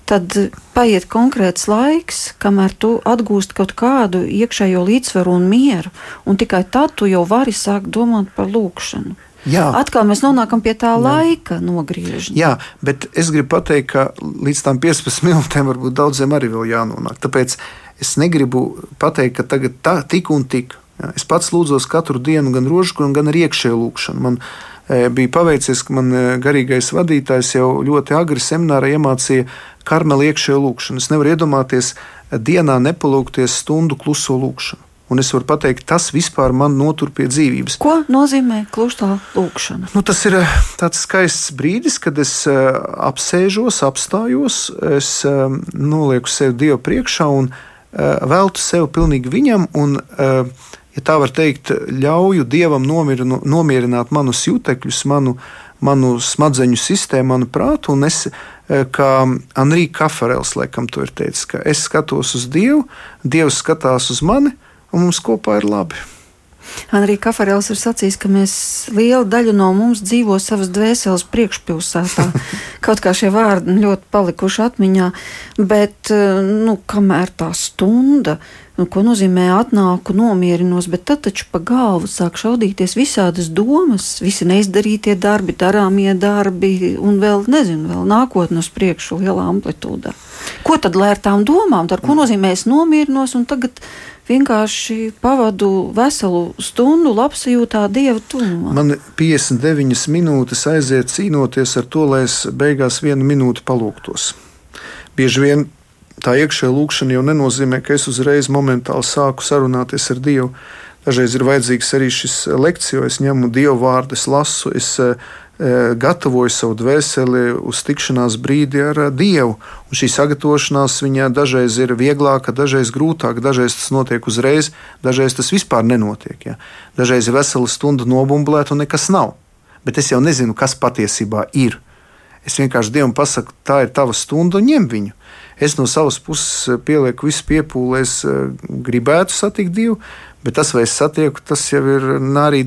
tad paiet konkrēts laiks, kamēr tu atgūsti kaut kādu iekšējo līdzsvaru un mieru, un tikai tad tu jau vari sākt domāt par lūkšanu. Jā. Atkal mēs nonākam pie tā Jā. laika nogriežņa. Jā, bet es gribu pateikt, ka līdz tam 15 minūtēm varbūt daudziem arī vēl jānonāk. Tāpēc es negribu pateikt, ka tagad tā, tik un tik. Jā. Es pats lūdzos katru dienu, gan rožu, gan arī iekšēju lūkšanu. Man e, bija paveicies, ka man e, garīgais vadītājs jau ļoti agri seminārā iemācīja karmeli iekšējo lūkšanu. Es nevaru iedomāties dienā nepalūgties stundu kluso lūkšanu. Un es varu pateikt, tas vispār man notur pie dzīvības. Ko nozīmē klusā lūkšana? Nu, tas ir eh, tāds skaists brīdis, kad es uh, apsēžos, apstājos, es uh, nolieku sevi Dievu priekšā un veltu sevi pilnīgi viņam. Un, ja tā var teikt, ļauju Dievam nomierinu, nomierināt manus jutekļus, manu, manu smadzeņu sistēmu, manu prātu. Un es, kā Anrija Kafarels, laikam, to ir teicis, ka es skatos uz Dievu, Dievs skatās uz mani un mums kopā ir labi. Arī Kafarēls ir sacījis, ka mēs liela daļa no mums dzīvo savas dvēseles priekšpilsētā. Kaut kā šie vārdi ļoti palikuši atmiņā, bet eh, nu, kamēr tā stunda, nu, ko nozīmē atnāku, nomierinos, bet tad taču pa galvu sāk šaudīties visādas domas, visi neizdarītie darbi, darāmie darbi un vēl, nezinu, vēl nākotnē uz priekšu lielā amplitūdā. Ko tad lai ar tām domām, ar ko nozīmē es nomierinos un tagad vienkārši pavadu veselu stundu labsajūtā Dieva tuvumā. Man 59 minūtes aiziet cīnoties ar to, lai es beigās vienu minūti palūgtos. Bieži vien tā iekšējā lūkšana jau nenozīmē, ka es uzreiz momentāli sāku sarunāties ar Dievu. Dažreiz ir vajadzīgs arī šis lekcija, es ņemu Dievu vārdu, es lasu, es E, gatavoju savu dvēseli uz tikšanās brīdi ar e, Dievu. Un šī sagatavošanās viņai dažreiz ir vieglāka, dažreiz grūtāka, dažreiz tas notiek uzreiz, dažreiz tas vispār nenotiek. Ja. Dažreiz ir vesela stunda nobumbulēta un nekas nav. Bet es jau nezinu, kas patiesībā ir. Es vienkārši Dievam pasaku, tā ir tava stunda un ņem viņu. Es no savas puses pielieku visu piepūli, es e, gribētu satikt Dievu, bet tas, vai es satieku, tas jau ir arī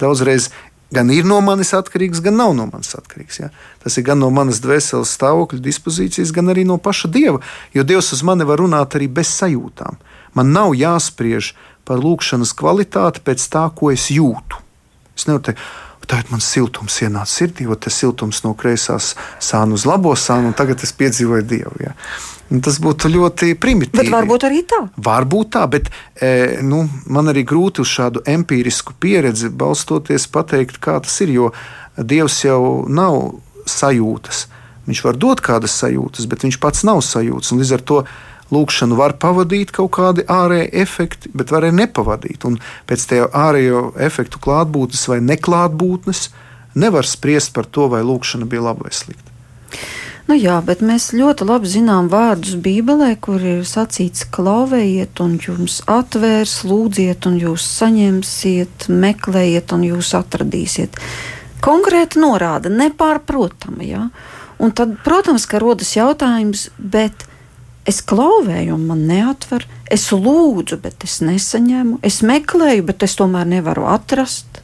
daudzreiz gan ir no manis atkarīgs, gan nav no manis atkarīgs. Ja? Tas ir gan no manas dvēseles stāvokļa, dispozīcijas, gan arī no paša dieva. Jo Dievs uz mani var runāt arī bez sajūtām. Man nav jāspriež par lūkšanas kvalitāti pēc tā, ko es jūtu. Es nevaru teikt, Tagad man siltums ienāca sirdī, jo tas siltums no kreisās sāna uz labo sānu, un tagad es piedzīvoju Dievu. Ja. Tas būtu ļoti primitīvi. Bet varbūt arī tā. Varbūt tā, bet e, nu, man arī grūti uz šādu empirisku pieredzi balstoties pateikt, kā tas ir. Jo Dievs jau nav sajūtas. Viņš var dot kādas sajūtas, bet viņš pats nav sajūtas. Līdz ar to lūkšanu var pavadīt kaut kādi ārēji efekti, bet var arī nepavadīt. Un pēc tam ārējo efektu klātbūtnes vai neklātbūtnes nevar spriest par to, vai lūkšana bija laba vai slikta. Nu jā, bet mēs ļoti labi zinām vārdus Bībelē, kur ir sacīts, klauvējiet, un jums atvērs, lūdziet, un jūs saņemsiet, meklējiet, un jūs atradīsiet. Konkrēti norāda, nepārprotama. Ja? Un tad, protams, ka rodas jautājums, bet Es klauvēju, un man neatver. Es lūdzu, bet es nesaņemu. Es meklēju, bet es tomēr nevaru atrast.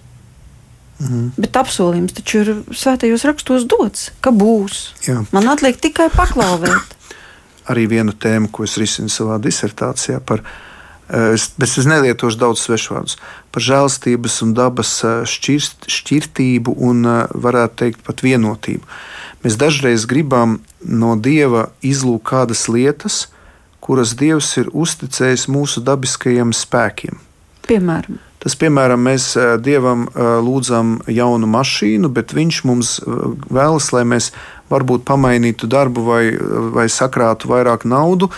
Mm. Bet apsolījums taču ir svētajos rakstos dots, ka būs. Jā. Man atliek tikai paklauvēt. Arī viena tēma, ko es risinu savā disertācijā par, eh, es, bet es nelietošu daudz svešvārdus, par žēlstības un dabas eh, šķirst, šķirtību un, eh, varētu teikt, pat vienotību. Mēs dažreiz gribam no Dieva izlūkt kādas lietas, kuras Dievs ir uzticējis mūsu dabiskajiem spēkiem. Piemēram, Tas, piemēram, mēs Dievam lūdzam jaunu mašīnu, bet Viņš mums vēlas, lai mēs varbūt pamainītu darbu vai, vai sakrātu vairāk naudu,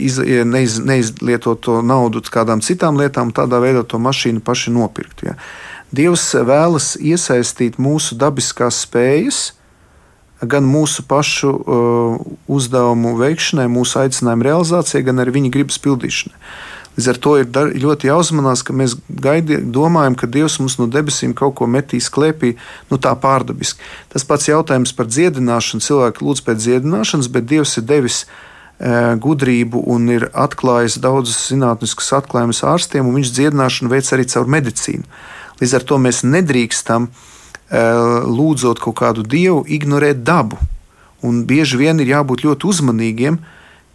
iz, neiz, neizlietot to naudu kādām citām lietām, tādā veidā to mašīnu paši nopirkt. Ja. Dievs vēlas iesaistīt mūsu dabiskās spējas, gan mūsu pašu uh, uzdevumu veikšanai, mūsu aicinājumu realizācijai, gan arī viņa gribas pildīšanai. Līdz ar to ir dar, ļoti jāuzmanās, ka mēs gaidi, domājam, ka Dievs mums no debesīm kaut ko metīs klēpī, nu tā pārdabiski. Tas pats jautājums par dziedināšanu. Cilvēki lūdz pēc dziedināšanas, bet Dievs ir devis e, gudrību un ir atklājis daudzas zinātniskas atklājumus ārstiem, un viņš dziedināšanu veic arī caur medicīnu. Līdz ar to mēs nedrīkstam lūdzot kaut kādu dievu, ignorēt dabu. Un bieži vien ir jābūt ļoti uzmanīgiem,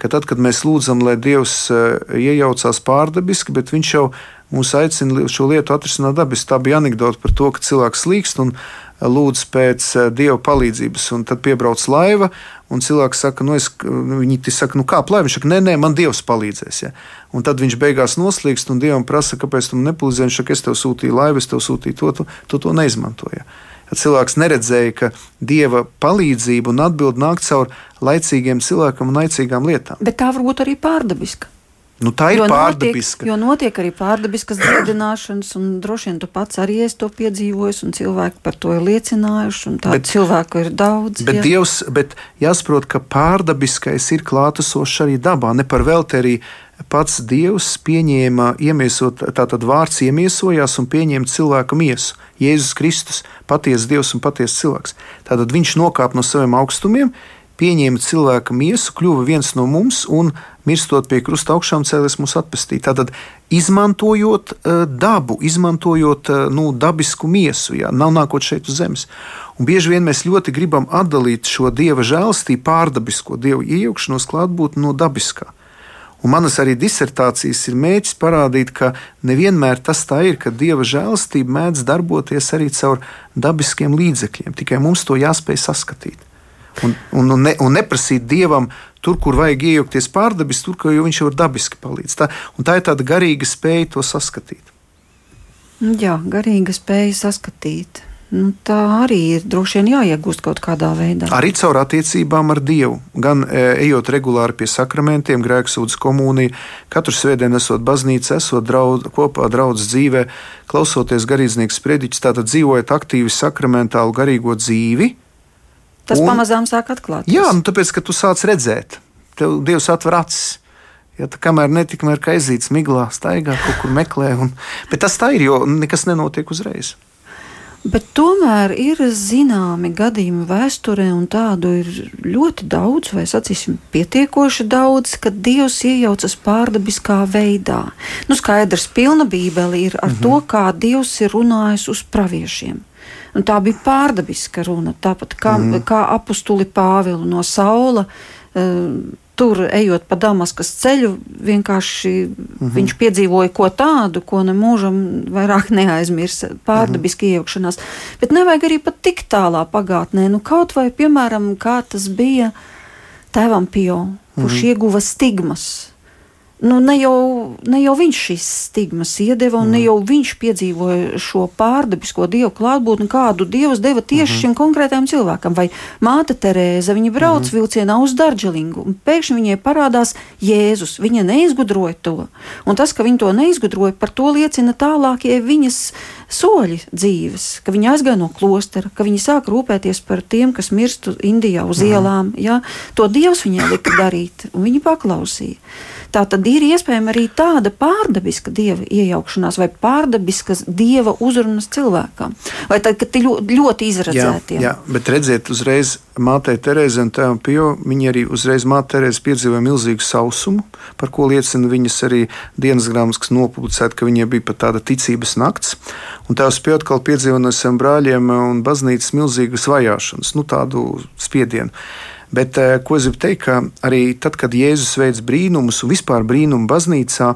ka tad, kad mēs lūdzam, lai Dievs iejaucās pārdabiski, bet Viņš jau mūs aicina šo lietu atrisināt dabiski. Tā bija anekdote par to, ka cilvēks slīkst un lūdz pēc Dieva palīdzības, un tad piebrauc laiva, un cilvēks saka, nu, es, viņi saka, nu, kā plēvi, viņš saka, nē, nē, man Dievs palīdzēs. Ja? Un tad viņš beigās noslīkst, un Dievam prasa, kāpēc tu man nepalīdzēji, viņš saka, es tev sūtīju laivu, es tev sūtīju to, tu, tu to neizmantoji. Ja? cilvēks neredzēja, ka dieva palīdzība un atbilde nāk caur laicīgiem cilvēkam un laicīgām lietām. Bet tā var būt arī pārdabiska. Nu, tā ir jo pārdabiska. Notiek, jo notiek arī pārdabiskas dziedināšanas, un droši vien tu pats arī esi to piedzīvojis, un cilvēki par to ir liecinājuši. Tādu cilvēku ir daudz. Bet, jā. Dievs, bet jāsaprot, ka pārdabiskais ir klātesošs arī dabā. Ne par velti arī pats Dievs pieņēma, iemiesot, tātad vārds iemiesojās un pieņēma cilvēku miesu. Jēzus Kristus, patiesa Dievs un patiesa cilvēks. Tātad viņš nokāpa no saviem augstumiem, pieņēma cilvēka miesu, kļuva viens no mums un, mirstot pie krusta augšām, cēlēs mūs atpestīt. Tātad, izmantojot uh, dabu, izmantojot uh, nu, dabisku miesu, jā, nav nākot šeit uz zemes. Un bieži vien mēs ļoti gribam atdalīt šo dieva žēlstību, pārdabisko dievu iejaukšanos klātbūtni no dabiskā. Un manas arī disertācijas ir mēģinājums parādīt, ka nevienmēr tas tā ir, ka dieva žēlastība mēdz darboties arī caur dabiskiem līdzekļiem. Tikai mums to jāspēj saskatīt. Un, un, un, ne, un neprasīt dievam tur, kur vajag iejaukties pārdabiski, tur, kur viņš var dabiski palīdzēt. Tā, tā ir tāda garīga spēja to saskatīt. Jā, garīga spēja saskatīt. Nu, tā arī ir droši vien jāiegūst kaut kādā veidā. Arī caur attiecībām ar Dievu. Gan e, ejot regulāri pie sakramentiem, grēksūdzes komunija, katru svētdienu esot baznīcā, esot draud, kopā draudzes dzīvē, klausoties garīdznieku sprediķus, tātad dzīvojot aktīvi sakramentālu garīgo dzīvi. Tas un, pamazām sāk atklāt. Jā, nu, tāpēc, ka tu sāc redzēt, tev Dievs atver acis. Ja tā kamēr netikmēr kā aizīts miglā, staigā kaut kur meklē, un, bet tas tā ir, jo nekas nenotiek uzreiz. Bet tomēr ir zināmi gadījumi vēsturē, un tādu ir ļoti daudz, vai sacīsim, pietiekoši daudz, kad Dievs iejaucas pārdabiskā veidā. Nu, skaidrs, pilna Bībele ir ar mm -hmm. to, kā Dievs ir runājis uz praviešiem. Un tā bija pārdabiska runa, tāpat kā, mm kā apustuli Pāvilu no Saula. Uh, tur ejot pa Damaskas ceļu, vienkārši mm -hmm. viņš piedzīvoja ko tādu, ko nemūžam vairāk neaizmirst, pārdabiski mm -hmm. iejaukšanās. Bet nevajag arī pat tik tālā pagātnē, nu kaut vai, piemēram, kā tas bija tēvam Pio, kurš mm -hmm. ieguva stigmas nu, ne, jau, ne jau viņš šīs stigmas iedeva, un mm. ne jau viņš piedzīvoja šo pārdabisko dievu klātbūtni, kādu dievs deva tieši mm -hmm. šim konkrētajam cilvēkam. Vai māte Terēza, viņa brauc mm -hmm. vilcienā uz Dārdželingu, un pēkšņi viņai parādās Jēzus. Viņa neizgudroja to, un tas, ka viņa to neizgudroja, par to liecina tālākie viņas soļi dzīves, ka viņa aizgāja no klostera, ka viņa sāk rūpēties par tiem, kas mirst Indijā uz mm. ielām. Ja? To Dievs viņai lika darīt, un viņa paklausīja. Tā tad ir iespējama arī tāda pārdabiska dieva iejaukšanās vai pārdabiskas dieva uzrunas cilvēkam. Vai tad, kad ir ļoti, ļoti izredzēti. Jā, jā, bet redziet, uzreiz mātei Terēzei un tēvam Pio, viņi arī uzreiz māte Terēze piedzīvoja milzīgu sausumu, par ko liecina viņas arī dienas grāmatas, kas nopublicēta, ka viņai bija pat tāda ticības nakts. Un tēvs Pio atkal piedzīvoja no saviem brāļiem un baznīcas milzīgas vajāšanas, nu tādu spiedienu. Bet eh, ko es gribu teikt, ka arī tad, kad Jēzus veids brīnumus un vispār brīnumu baznīcā,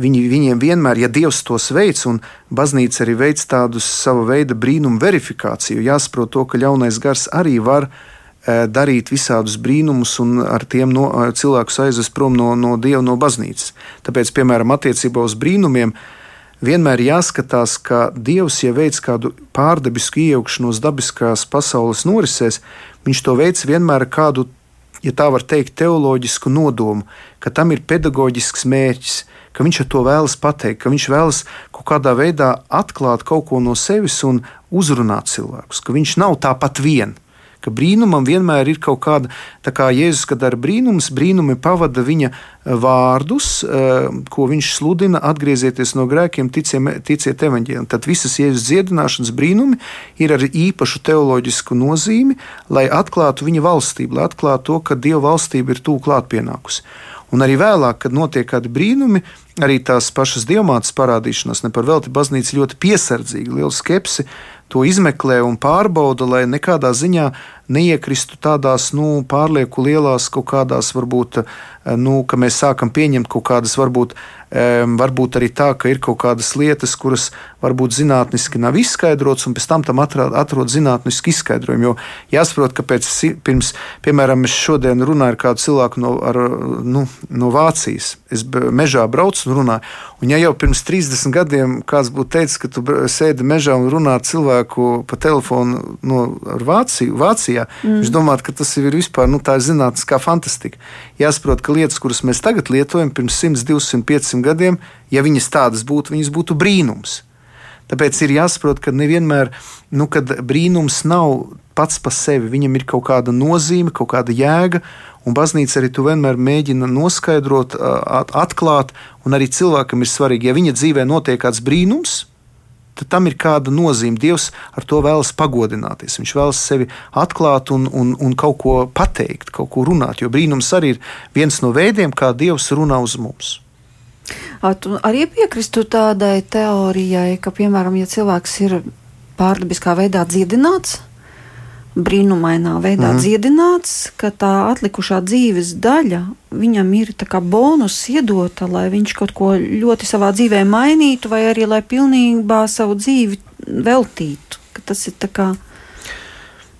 viņi, viņiem vienmēr, ja Dievs tos veids, un baznīca arī veids tādu savu veidu brīnumu verifikāciju, jāsaprot to, ka ļaunais gars arī var eh, darīt visādus brīnumus un ar tiem no, cilvēkus aizvest prom no, no Dieva, no baznīcas. Tāpēc, piemēram, attiecībā uz brīnumiem, vienmēr jāskatās, ka Dievs, ja veids kādu pārdabisku iejaukšanos dabiskās pasaules norisēs, viņš to veids vienmēr ar kādu, ja tā var teikt, teoloģisku nodomu, ka tam ir pedagoģisks mērķis, ka viņš to vēlas pateikt, ka viņš vēlas kaut kādā veidā atklāt kaut ko no sevis un uzrunāt cilvēkus, ka viņš nav tāpat viens ka brīnumam vienmēr ir kaut kāda, tā kā Jēzus, kad dara brīnumus, brīnumi pavada viņa eh, vārdus, eh, ko viņš sludina, atgriezieties no grēkiem, ticiem, ticiet evaņģēlim. Tad visas Jēzus dziedināšanas brīnumi ir ar īpašu teoloģisku nozīmi, lai atklātu viņa valstību, lai atklātu to, ka Dieva valstība ir tūlīt klāt pienākusi. Un arī vēlāk, kad notiek kādi brīnumi, arī tās pašas diamātas parādīšanās, ne par velti baznīca ļoti piesardzīgi, liela skepsi to izmeklē un pārbauda, lai nekādā ziņā neiekristu tādās nu, pārlieku lielās kaut kādās, varbūt, eh, nu, ka mēs sākam pieņemt kaut kādas, varbūt, varbūt arī tā, ka ir kaut kādas lietas, kuras varbūt zinātniski nav izskaidrotas, un pēc tam tam atrod, atrod zinātnisku izskaidrojumu. Jo jāsaprot, ka pēc, pirms, piemēram, es šodien runāju ar kādu cilvēku no, ar, nu, no Vācijas. Es mežā braucu un runāju. Un ja jau pirms 30 gadiem kāds būtu teicis, ka tu sēdi mežā un runā ar cilvēku pa telefonu no Vāciju, Vācijā, mm. viņš domā, ka tas ir vispār nu, tā zinātniskā fantastika. Jāsaprot, ka lietas, kuras mēs tagad lietojam, pirms 100, 200, 500 gadiem, ja viņas tādas būtu, viņas būtu brīnums. Tāpēc ir jāsaprot, ka nevienmēr nu, brīnums nav pats par sevi. Viņam ir kaut kāda nozīme, kaut kāda jēga, un baznīca arī to vienmēr mēģina noskaidrot, atklāt, un arī cilvēkam ir svarīgi, ja viņa dzīvē notiek kāds brīnums. Tad tam ir kāda nozīme. Dievs ar to vēlas pagodināties. Viņš vēlas sevi atklāt un, un, un kaut ko pateikt, kaut ko runāt. Jo brīnums arī ir viens no veidiem, kā Dievs runā uz mums. Tu arī piekristu tādai teorijai, ka, piemēram, ja cilvēks ir pārdabiskā veidā dziedināts, brīnumainā veidā mm. dziedināts, ka tā atlikušā dzīves daļa viņam ir bonus iedota, lai viņš kaut ko ļoti savā dzīvē mainītu, vai arī lai pilnībā savu dzīvi veltītu. Tas ir tā kā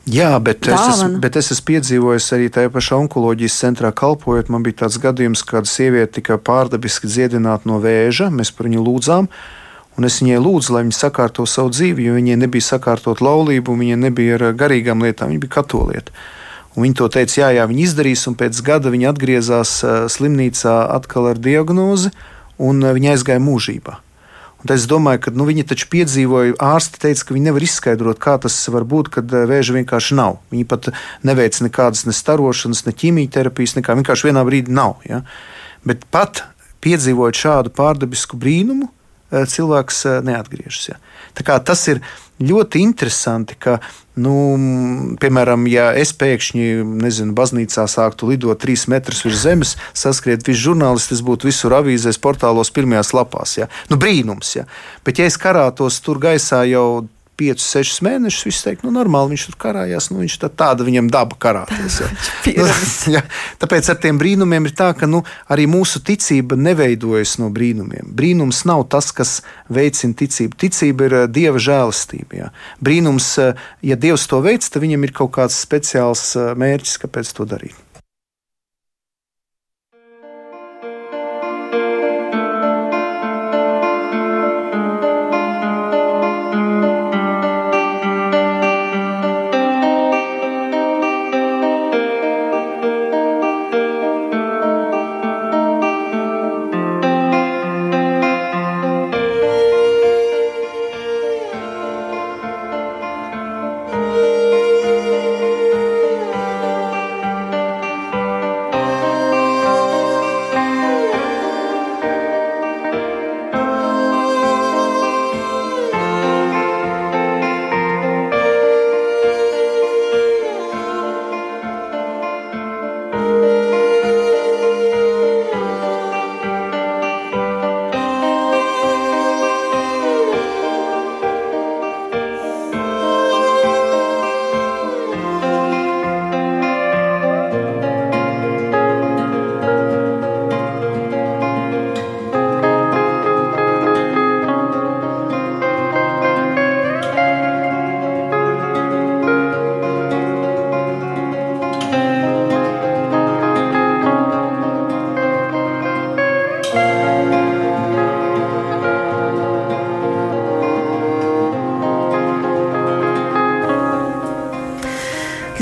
Jā, bet Dāvana. es, esmu, bet es esmu piedzīvojis arī tajā pašā onkoloģijas centrā kalpojot. Man bija tāds gadījums, kad sieviete tika pārdabiski dziedināta no vēža. Mēs par viņu lūdzām. Un es viņai lūdzu, lai viņa sakārto savu dzīvi, jo viņai nebija sakārtot laulību, viņa nebija ar garīgām lietām, viņa bija katolieta. Un viņa to teica, jā, jā, viņa izdarīs, un pēc gada viņa atgriezās slimnīcā atkal ar diagnozi, un viņa aizgāja mūžībā. Un es domāju, ka nu, viņi taču piedzīvoja, ārsti teica, ka viņi nevar izskaidrot, kā tas var būt, kad vēža vienkārši nav. Viņi pat neveic nekādas ne starošanas, ne ķīmijterapijas, nekā vienkārši vienā brīdī nav. Ja? Bet pat piedzīvojot šādu pārdabisku brīnumu, cilvēks eh, neatgriežas. Ja? Tas ir ļoti interesanti, ka, nu, piemēram, ja es pēkšņi, nezinu, baznīcā sāktu lidot trīs metrus virs zemes, saskriet visi žurnālisti, tas būtu visur avīzēs, portālos, pirmajās lapās. Ja? Nu, brīnums, ja. Bet ja es karātos tur gaisā jau 5, 6 mēnešus. Viņš teikt, nu, normāli viņš tur karājās. Nu, viņš tā, tāda viņam daba karāties. Ja. nu, ja. Tāpēc ar tiem brīnumiem ir tā, ka nu, arī mūsu ticība neveidojas no brīnumiem. Brīnums nav tas, kas veicina ticību. Ticība ir eh, dieva žēlastība. Ja. Brīnums, eh, ja dievs to veids, tad viņam ir kaut kāds speciāls eh, mērķis, kāpēc to darīt.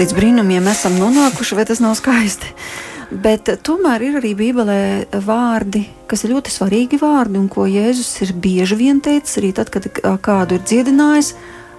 Līdz brīnumiem esam nonākuši, vai tas nav skaisti. Bet tomēr ir arī Bībelē vārdi, kas ir ļoti svarīgi vārdi, un ko Jēzus ir bieži vien teicis, arī tad, kad kādu ir dziedinājis,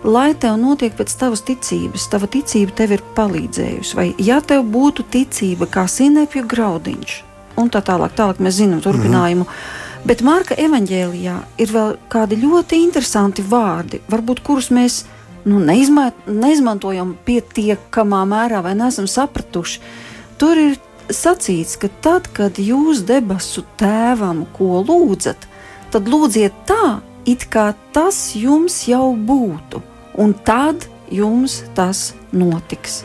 lai tev notiek pēc tavas ticības. Tava ticība tev ir palīdzējusi. Vai ja tev būtu ticība kā sinepju graudiņš, un tā tālāk, tālāk mēs zinām turpinājumu. Mm -hmm. Bet Marka evanģēlijā ir vēl kādi ļoti interesanti vārdi, varbūt kurus mēs nu, neizmā, neizmantojam pietiekamā mērā vai neesam sapratuši. Tur ir sacīts, ka tad, kad jūs debesu tēvam ko lūdzat, tad lūdziet tā, it kā tas jums jau būtu, un tad jums tas notiks.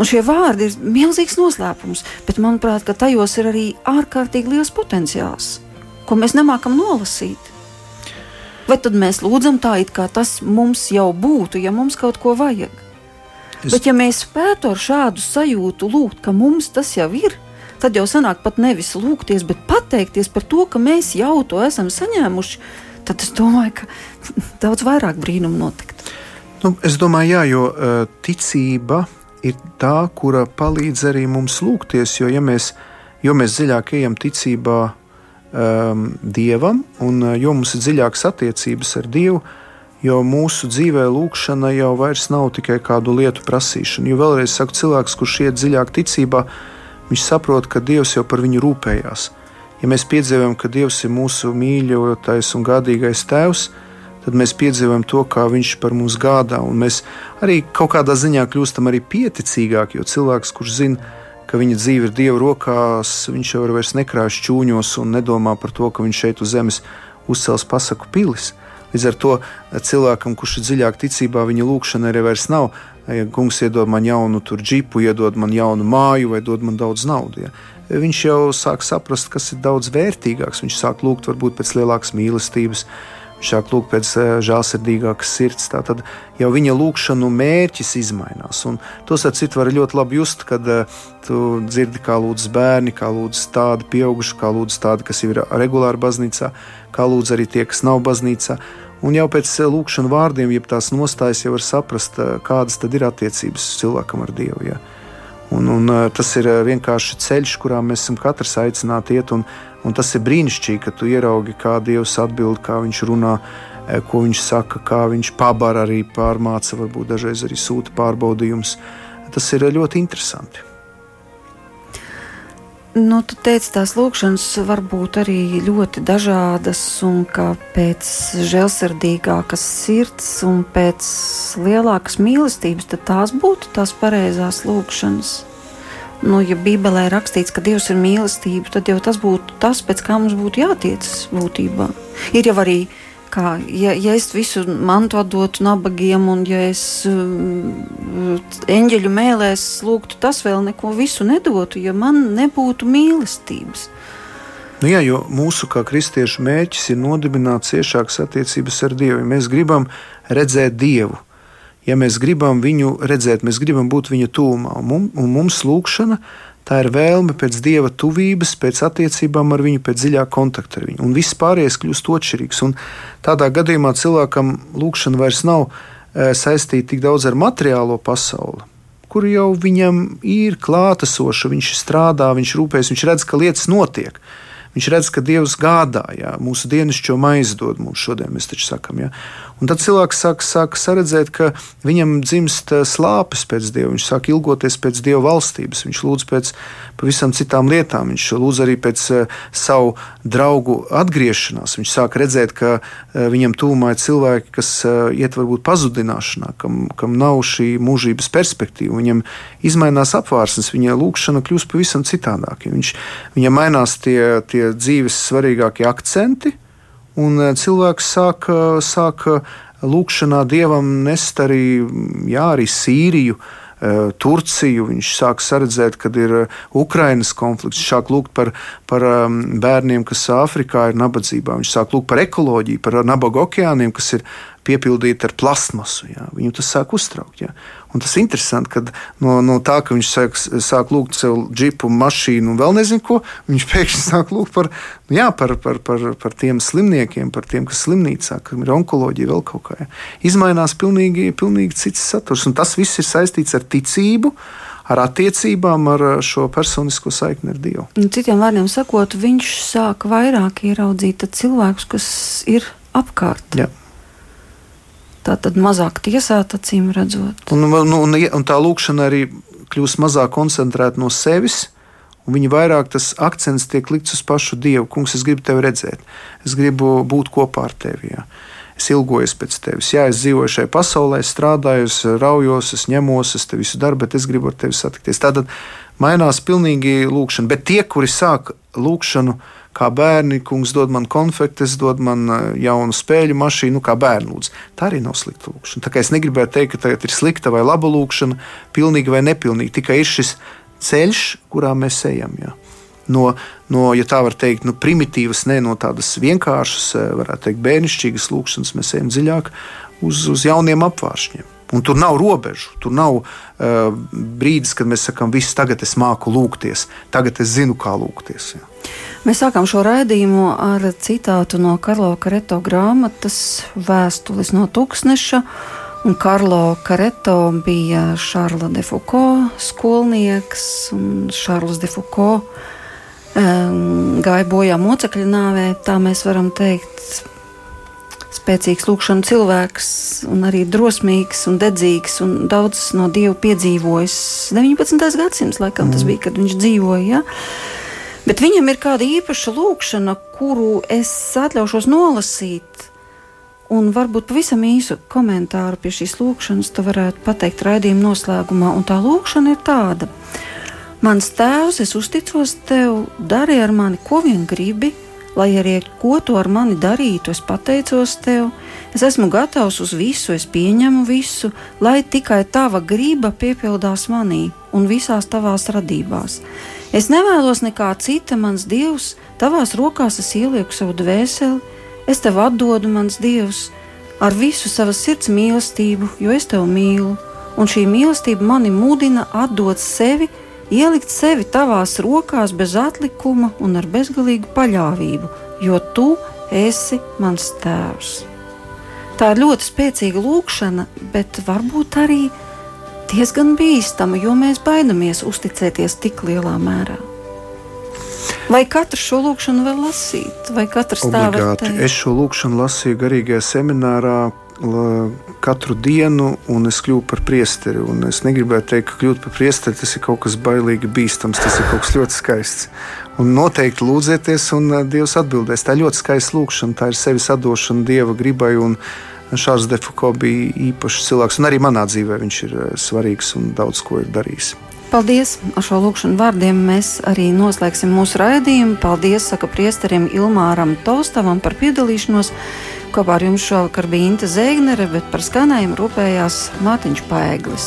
Un šie vārdi ir milzīgs noslēpums, bet manuprāt, tajos ir arī ārkārtīgi liels potenciāls, ko mēs nemākam nolasīt. Vai tad mēs lūdzam tā, it kā tas mums jau būtu, ja mums kaut ko vajag? Es... Bet, ja mēs spētu ar šādu sajūtu lūgt, ka mums tas jau ir, tad jau sanāk pat nevis lūgties, bet pateikties par to, ka mēs jau to esam saņēmuši, tad es domāju, ka daudz vairāk brīnumu notiktu. Nu, es domāju, jā, jo uh, ticība ir tā, kura palīdz arī mums lūgties, jo ja mēs, jo mēs dziļāk ejam ticībā, um, dievam, un uh, jo mums ir dziļākas attiecības ar Dievu, jo mūsu dzīvē lūkšana jau vairs nav tikai kādu lietu prasīšana. Jo vēlreiz saku, cilvēks, kurš iet dziļāk ticībā, viņš saprot, ka Dievs jau par viņu rūpējās. Ja mēs piedzīvojam, ka Dievs ir mūsu mīļotais un gādīgais Tēvs, tad mēs piedzīvojam to, kā Viņš par mums gādā. Mēs arī kaut kādā ziņā kļūstam pieticīgāki, jo cilvēks, kurš zina, ka viņa dzīve ir Dieva rokās, viņš jau vairs nekrāš čūņos un nedomā par to, ka viņš šeit uz zemes uzcels pasaku pilis. Līdz ar to cilvēkam, kurš ir dziļāk ticībā, viņa lūkšana arī vairs nav. Ja kungs iedod man jaunu džipu, iedod man jaunu māju vai dod man daudz naudas. Ja. Viņš jau sāk saprast, kas ir daudz vērtīgāks. Viņš sāk lūgt varbūt pēc lielākas mīlestības, Viņš sāk lūgt pēc eh, žēlsirdīgākas sirds. Tad jau viņa lūgšanu mērķis mainās. Un ar citu var ļoti labi just, kad uh, tu dzirdi, kā lūdz bērni, kā lūdz tādi pieauguši, kā lūdz tādi, kas ir regulāri baznīcā, kā lūdz arī tie, kas nav baznīcā. Un jau pēc eh, lūkšanas vārdiem, jeb tās nostājas, jau var saprast, kādas tad ir attiecības cilvēkam ar Dievu. Ja. Un, un, tas ir vienkārši ceļš, kurā mēs esam katrs aicināti iet. Un, Un tas ir brīnišķīgi, ka tu ieraugi, kā Dievs atbild, kā viņš runā, e, ko viņš saka, kā viņš pabara arī pārmāca, varbūt dažreiz arī sūta pārbaudījumus. Tas ir ļoti interesanti. Nu, tu teici, tās lūkšanas var būt arī ļoti dažādas, un kā pēc žēlsirdīgākas sirds un pēc lielākas mīlestības, tās būtu tās pareizās lūkšanas nu, ja Bībelē ir rakstīts, ka Dievs ir mīlestība, tad jau tas būtu tas, pēc kā mums būtu jātiecas būtībā. Ir jau arī, kā, ja, ja es visu mantu atdotu nabagiem, un ja es uh, eņģeļu mēlēs lūgtu, tas vēl neko visu nedotu, ja man nebūtu mīlestības. Nu jā, jo mūsu kā kristiešu mērķis ir nodibināt ciešākas attiecības ar Dievu. Mēs gribam redzēt Dievu, ja mēs gribam viņu redzēt, mēs gribam būt viņa tūmā. Un mums, lūkšana tā ir vēlme pēc dieva tuvības, pēc attiecībām ar viņu, pēc dziļāka kontakta ar viņu. Un viss pārējais kļūst atšķirīgs. Un tādā gadījumā cilvēkam lūkšana vairs nav e, saistīta tik daudz ar materiālo pasauli. Kur jau viņam ir klātesoša, viņš strādā, viņš rūpējas, viņš redz, ka lietas notiek. Viņš redz, ka Dievs gādā, jā, mūsu dienascho maizi dod mums šodien, mēs taču sakām. Un tad cilvēks sāk, sāk redzēt, ka viņam dzimst eh, slāpes pēc dieva, viņš sāk ilgoties pēc dieva valstības, viņš lūdz pēc pavisam citām lietām, viņš lūdz arī pēc uh, savu draugu atgriešanās. Viņš sāk redzēt, ka uh, viņam tūmā ir cilvēki, kas uh, iet varbūt pazudināšanā, kam, kam nav šī mūžības perspektīva. Viņam izmainās apvārsnes, viņa lūkšana kļūst pavisam citādāk. Viņš, viņam mainās tie, tie dzīves svarīgākie akcenti Un eh, cilvēks sāk, eh, sāk eh, lūkšanā dievam nest arī, jā, arī Sīriju. Turciju, viņš sāk redzēt, kad ir Ukraiņas konflikts, viņš sāk lūgt par, par bērniem, kas Āfrikā ir nabadzībā, viņš sāk lūgt par ekoloģiju, par nabaga okeāniem, kas ir piepildīti ar plasmasu. Jā. Viņu tas sāk uztraukt. Jā. Un tas ir interesanti, ka no, no tā, ka viņš sāk, sāk lūgt sev džipu, mašīnu un vēl nezinu ko, viņš pēkšņi sāk lūgt par, jā, par, par, par, par tiem slimniekiem, par tiem, kas slimnīcā, kam ir onkoloģija, vēl kaut kā. Jā. Izmainās pilnīgi, pilnīgi cits saturs, un tas viss ir saistīts ar ticību ar attiecībām, ar šo personisko saikni ar Dievu. Citiem vārdiem sakot, viņš sāk vairāk ieraudzīt cilvēkus, kas ir apkārt. Jā. Tā tad mazāk tiesāt, acīm redzot. Un, un, un, un tā lūkšana arī kļūst mazāk koncentrēta no sevis. Viņa vairāk tas akcents tiek likts uz pašu Dievu. Kungs, es gribu tevi redzēt, es gribu būt kopā ar tevi. Jā. Es ilgojos pēc tevis. Jā, es dzīvoju šajā pasaulē, es strādāju, es raujos, es ņemos, es te visu daru, bet es gribu ar tevi satikties. Tātad mainās pilnīgi lūkšana. Bet tie, kuri sāk lūkšanu, kā bērni, kungs dod man konfektes, dod man eh, jaunu spēļu mašīnu, nu, kā bērnu lūdzu. Tā arī nav slikta lūkšana. Tā kā es negribētu teikt, ka tā ir slikta vai laba lūkšana, pilnīga vai nepilnīga. Tikai ir šis ceļš, kurā mēs ejam. Jā. No, no, ja tā var teikt, no primitīvas, ne no tādas vienkāršas, eh, varētu teikt, bērnišķīgas lūkšanas, mēs ejam dziļāk uz, uz jauniem apvāršņiem. Un tur nav robežu, tur nav uh, brīdis, kad mēs sakām, viss tagad es māku lūgties, tagad es zinu, kā lūgties. Jā. Mēs sākām šo raidījumu ar citātu no Karlo Kareto grāmatas Vēstules no Tuksneša. Un Karlo Kareto bija Šarla de Foucault skolnieks, un Šarls de Foucault um, gāja bojā mocekļa nāvē, tā mēs varam teikt spēcīgs lūkšana cilvēks, un arī drosmīgs un dedzīgs, un daudz no Dieva piedzīvojis. 19. gadsimts, laikam, tas mm. bija, kad viņš dzīvoja. Ja? Bet viņam ir kāda īpaša lūkšana, kuru es atļaušos nolasīt. Un varbūt pavisam īsu komentāru pie šīs lūkšanas tu varētu pateikt raidījuma noslēgumā. Un tā lūkšana ir tāda: Mans tēvs, es uzticos tev, dari ar mani, ko vien gribi, lai arī ko tu ar mani darītu, es pateicos tev, es esmu gatavs uz visu, es pieņemu visu, lai tikai tava griba piepildās manī un visās tavās radībās. Es nevēlos nekā cita, mans dievs, tavās rokās es ielieku savu dvēseli, es tev atdodu, mans dievs, ar visu savas sirds mīlestību, jo es tevi mīlu, un šī mīlestība mani mudina atdot sevi ielikt sevi tavās rokās bez atlikuma un ar bezgalīgu paļāvību, jo tu esi mans tēvs. Tā ir ļoti spēcīga lūkšana, bet varbūt arī diezgan bīstama, jo mēs baidamies uzticēties tik lielā mērā. Vai katrs šo lūkšanu var lasīt, vai katrs tā var teikt? Es šo lūkšanu lasīju garīgajā seminārā, katru dienu, un es kļuvu par priesteri. Es negribētu teikt, ka kļūt par priesteri tas ir kaut kas bailīgi bīstams, tas ir kaut kas ļoti skaists. Un noteikti lūdzieties, un uh, Dievs atbildēs. Tā ir ļoti skaista lūkšana, tā ir sevis atdošana Dieva gribai. Šāds Defuko bija īpašs cilvēks, un arī manā dzīvē viņš ir uh, svarīgs un daudz ko ir darījis. Paldies! Ar šo lūkšanu vārdiem mēs arī noslēgsim mūsu raidījumu. Paldies, saka priesterim Ilmāram Tolstavam par piedalīšanos. Kopā ar jums šovakar bija Inte Zēgnere, bet par skanējumu rūpējās Mārtiņš Paeglis.